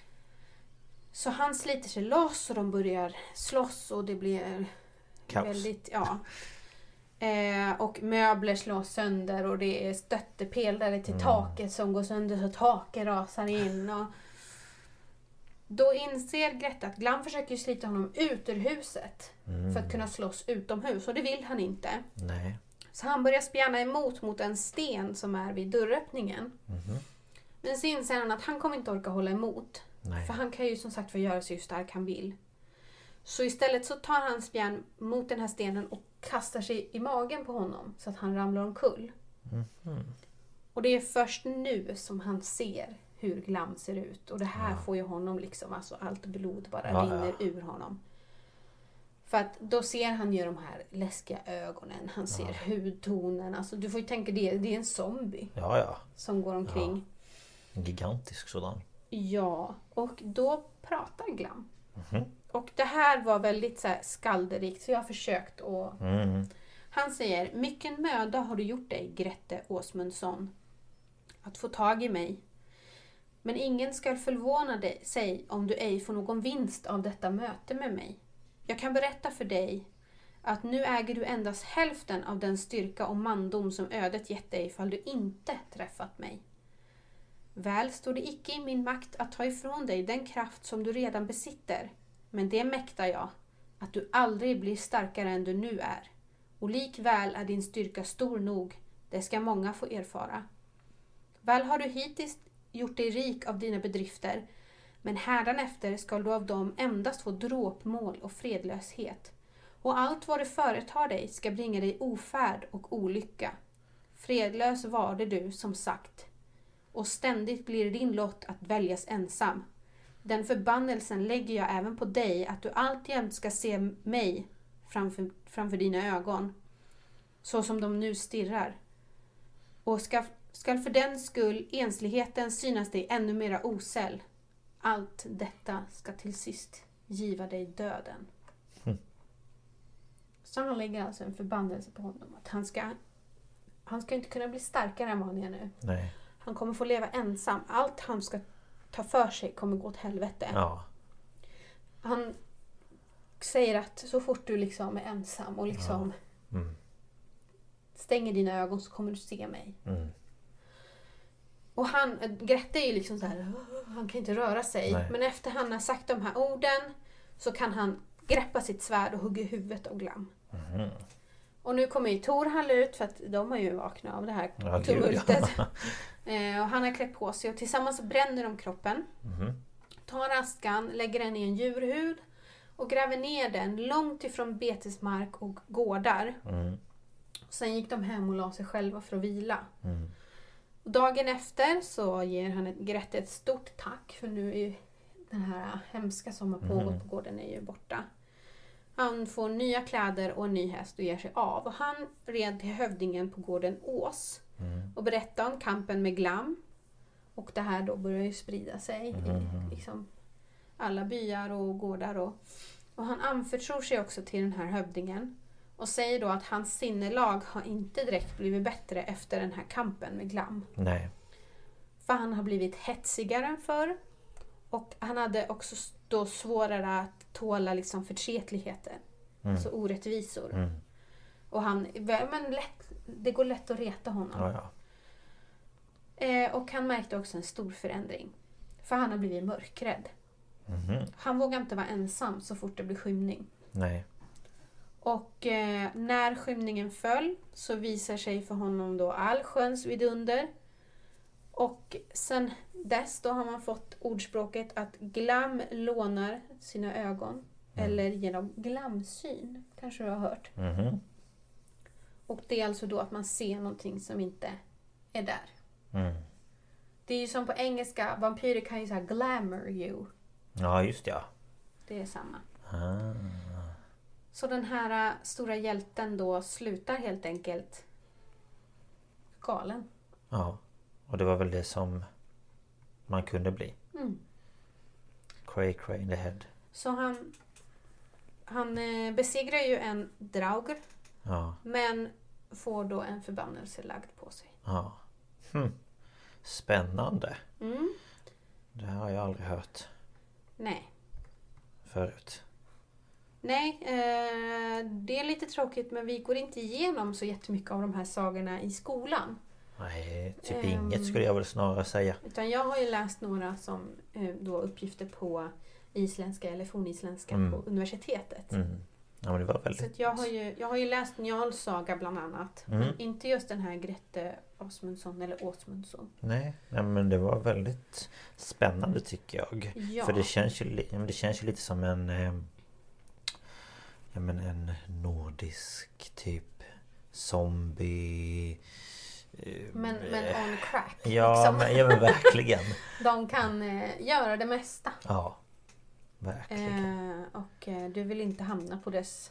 Så han sliter sig loss och de börjar slåss och det blir Kaos. väldigt, ja. Eh, och möbler slås sönder och det är stöttepelare till Mm. taket som går sönder så taket rasar in. Och då inser Greta att Glam försöker slita honom ut ur huset Mm. för att kunna slåss utomhus och det vill han inte. Nej. Så han börjar spjärna emot mot en sten som är vid dörröppningen. Mhm. Men så inser han att han kommer inte orka hålla emot. Nej. För han kan ju som sagt få göra sig hur stark han vill. Så istället så tar han spjärn mot den här stenen och kastar sig i magen på honom så att han ramlar omkull. Och det är först nu som han ser hur Glam ser ut. Och det här får ju honom liksom, alltså allt blod bara Ja, rinner ur honom. För att då ser han ju de här läskiga ögonen, han ser hudtonen. Alltså du får ju tänka det, det är en zombie Ja, ja. som går omkring. En gigantisk sådan. Ja, och då pratar Glam. Och det här var väldigt så här skalderikt så jag har försökt att... Mm. Han säger, mycken möda har du gjort dig, Grette Åsmundsson, att få tag i mig. Men ingen skall förvåna dig, sig om du ej får någon vinst av detta möte med mig. Jag kan berätta för dig att nu äger du endast hälften av den styrka och mandom som ödet gett dig ifall du inte träffat mig. Väl står det icke i min makt att ta ifrån dig den kraft som du redan besitter, men det mäktar jag, att du aldrig blir starkare än du nu är. Och likväl är din styrka stor nog, det ska många få erfara. Väl har du hittills gjort dig rik av dina bedrifter, men hädanefter skall du av dem endast få dråpmål och fredlöshet. Och allt vad du företar dig ska bringa dig ofärd och olycka. Fredlös var det du, som sagt, och ständigt blir din lott att väljas ensam. Den förbannelsen lägger jag även på dig, att du alltjämt ska se mig framför, framför dina ögon, så som de nu stirrar. Och ska, skall för den skull ensligheten synas dig ännu mera osäll. Allt detta ska till sist giva dig döden. Så han lägger alltså en förbannelse på honom. Att han ska, han ska inte kunna bli starkare än vad han är nu. Nej. Han kommer få leva ensam. Allt han ska ta för sig kommer gå åt helvete. Ja. Han säger att så fort du liksom är ensam och liksom Mm. stänger dina ögon så kommer du se mig. Mm. Och han, Grette är ju liksom så här, han kan inte röra sig. Nej. Men efter han har sagt de här orden så kan han greppa sitt svärd och hugga huvudet av Glam. Mhm. Och nu kommer ju Torhall ut för att de har ju vaknat av det här Ja, tumultet. ja. Eh, och han har klätt på sig och tillsammans bränner de kroppen. Mhm. Tar askan, lägger den i en djurhud och gräver ner den långt ifrån betesmark och gårdar. Mm. Sen gick de hem och la sig själva för att vila. Mm. Och dagen efter så ger han Grete ett stort tack för nu är ju den här hemska som har pågått på gården är ju borta. Han får nya kläder och en ny häst och ger sig av. Och han red till hövdingen på gården Ås och berättade om kampen med Glam. Och det här då börjar ju sprida sig i liksom, alla byar och gårdar. Och, och han anförtror sig också till den här hövdingen och säger då att hans sinnelag har inte direkt blivit bättre efter den här kampen med Glam. Nej. För han har blivit hetsigare än förr. Och han hade också då svårare att tåla liksom förtretligheter. Alltså orättvisor. Mm. Och han, men lätt, det går lätt att reta honom. Ja, ja. Eh, och han märkte också en stor förändring. För han har blivit mörkrädd. Mhm. Han vågar inte vara ensam så fort det blir skymning. Nej. Och eh, när skymningen föll så visar sig för honom då allsköns vidunder. Och sen dess då har man fått ordspråket att glam lånar sina ögon. Eller genom glamsyn, kanske du har hört. Mhm. Och det är alltså då att man ser någonting som inte är där. Mm. Det är ju som på engelska, vampyrer kan ju säga glamour you. Ja just ja. Det är samma. Ah. Så den här äh, stora hjälten då slutar helt enkelt galen. Ja. Och det var väl det som man kunde bli. Mm. Cray cray in the head. Så han, han eh, besegrar ju en Draugr Ja. men får då en förbannelse lagd på sig. Ja. Hm. Spännande. Mm. Det här har jag aldrig hört Nej. förut. Nej, eh, det är lite tråkigt men vi går inte igenom så jättemycket av de här sagorna i skolan. Nej, typ Ehm. inget skulle jag väl snarare säga. Utan jag har ju läst några som eh, då uppgifter på isländska eller fornisländska Mm. på universitetet. Mm. Ja men det var Så väldigt... att jag, har ju, jag har ju läst Njals saga bland annat. Mm. Men inte just den här Grete Asmundsson eller Åsmundsson. Nej, nej men det var väldigt spännande tycker jag. Ja. För det känns ju, det känns ju lite som en... Eh, ja men en nordisk typ zombie... eh, Men, men on crack. Ja, liksom. men, ja men verkligen. De kan eh, göra det mesta. Ja. Verkligen. Eh, och eh, du vill inte hamna på dess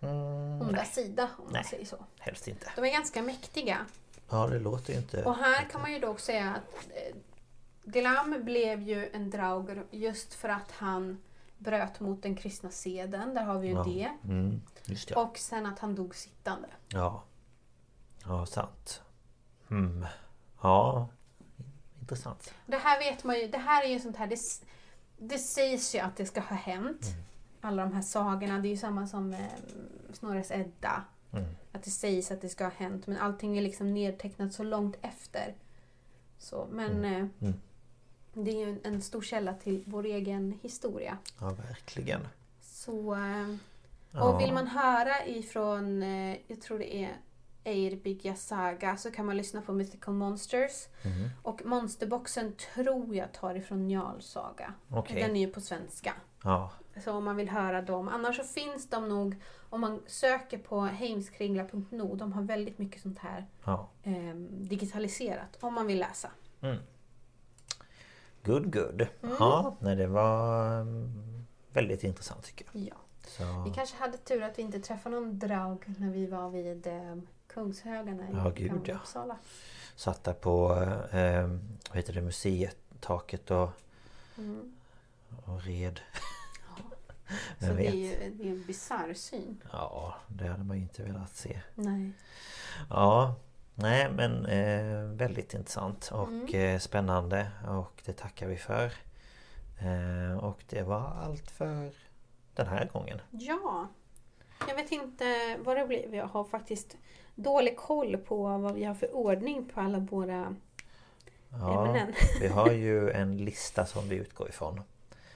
Mm, onda nej, sida om man Nej. säger så. helst inte. De är ganska mäktiga. Ja, det låter ju inte... Och här kan man ju dock säga att eh, Glam blev ju en Draugr just för att han bröt mot den kristna seden. Där har vi ju ja. det. Mm, just ja. Och sen att han dog sittande. Ja. Ja, sant. Mm. Ja. Intressant. Det här vet man ju. Det här är ju sånt här. Det, det sägs ju att det ska ha hänt. Mm. Alla de här sagorna. Det är ju samma som eh, Snorres Edda. Mm. Att det sägs att det ska ha hänt. Men allting är liksom nedtecknat så långt efter. Så, men eh, Mm. det är ju en, stor källa till vår egen historia. Ja, verkligen. Så, eh, Ja. och vill man höra ifrån, eh, jag tror det är Eirbyggja Saga, så kan man lyssna på Mythical Monsters. Mhm. Och Monsterboxen tror jag tar ifrån Njal Saga. Okej. Den är ju på svenska. Ja. Så om man vill höra dem. Annars så finns de nog, om man söker på heimskringla.no, de har väldigt mycket sånt här Ja. eh, digitaliserat. Om man vill läsa. Mm. Good, good. Mm. Ja, nej det var mm, väldigt intressant tycker jag. Ja. Så, Vi kanske hade tur att vi inte träffade någon draug när vi var vid eh, Kungshögarna i Ja, gud, ja. Uppsala. satt där på eh, vad heter det, museitaket och, Mm. och red. Så Vem det är vet? ju det är en bisarr syn. Ja, det hade man ju inte velat se. Nej. Ja, nej men eh, väldigt intressant och Mm. eh, spännande och det tackar vi för. Eh, och det var allt för den här gången. Ja. Jag vet inte vad det blir. Jag har faktiskt dålig koll på vad vi har för ordning på alla våra Ja, ämnen. vi har ju en lista som vi utgår ifrån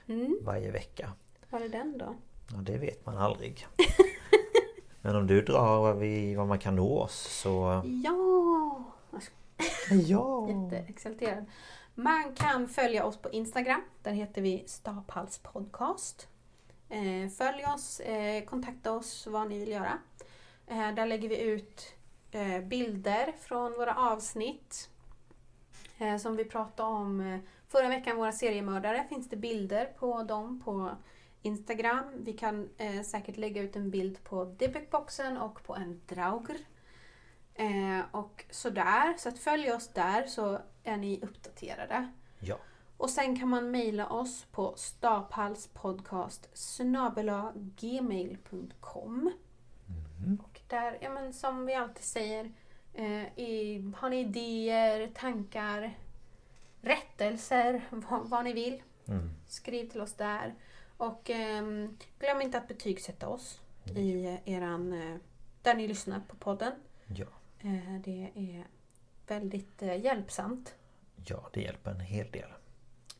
Mm. varje vecka. Var är den då? Ja, det vet man aldrig. Men om du drar vad, vi, vad man kan nå oss så... Ja! Ja! Jätteexalterad. Man kan följa oss på Instagram. Där heter vi Staphals podcast. Eh, följ oss, eh, kontakta oss vad ni vill göra. Eh, där lägger vi ut eh, bilder från våra avsnitt. Eh, som vi pratade om eh, förra veckan, våra seriemördare. Finns det bilder på dem på Instagram. Vi kan eh, säkert lägga ut en bild på Dybbukboxen och på en Draugr. Eh, och sådär. Så att följ oss där så är ni uppdaterade. Ja. Och sen kan man mejla oss på staphalspodcast gmail.com Och där, ja men som vi alltid säger, eh, i, har ni idéer, tankar, rättelser, vad, vad ni vill, Mm. skriv till oss där. Och ehm, glöm inte att betygsätta oss i eh, eran, eh, där ni lyssnar på podden. Ja. Eh, det är väldigt eh, hjälpsamt. ja, det hjälper en hel del.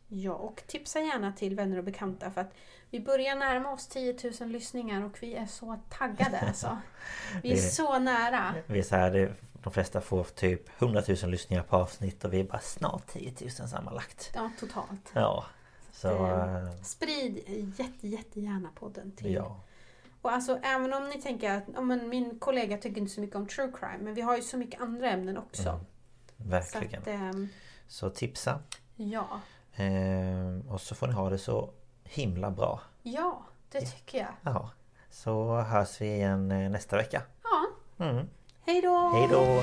Ja, och tipsa gärna till vänner och bekanta för att vi börjar närma oss 10 000 lyssningar och vi är så taggade alltså. Vi är så nära. Vi är så här, de flesta får typ 100 000 lyssningar på avsnitt och vi är bara snart 10 000 sammanlagt. Ja, totalt. Ja. Så... Eh, eh, Sprid jätte, jättegärna podden till. Ja. på, alltså även om ni tänker att oh, men min kollega tycker inte så mycket om true crime, men vi har ju så mycket andra ämnen också. Mm, verkligen. Så, att, ehm, Så tipsa. ja. Ehm, och så får ni ha det så himla bra. Ja, det tycker jag. Ja. Så hörs vi igen eh, nästa vecka. Ja. Mm. Hej då! Hej då!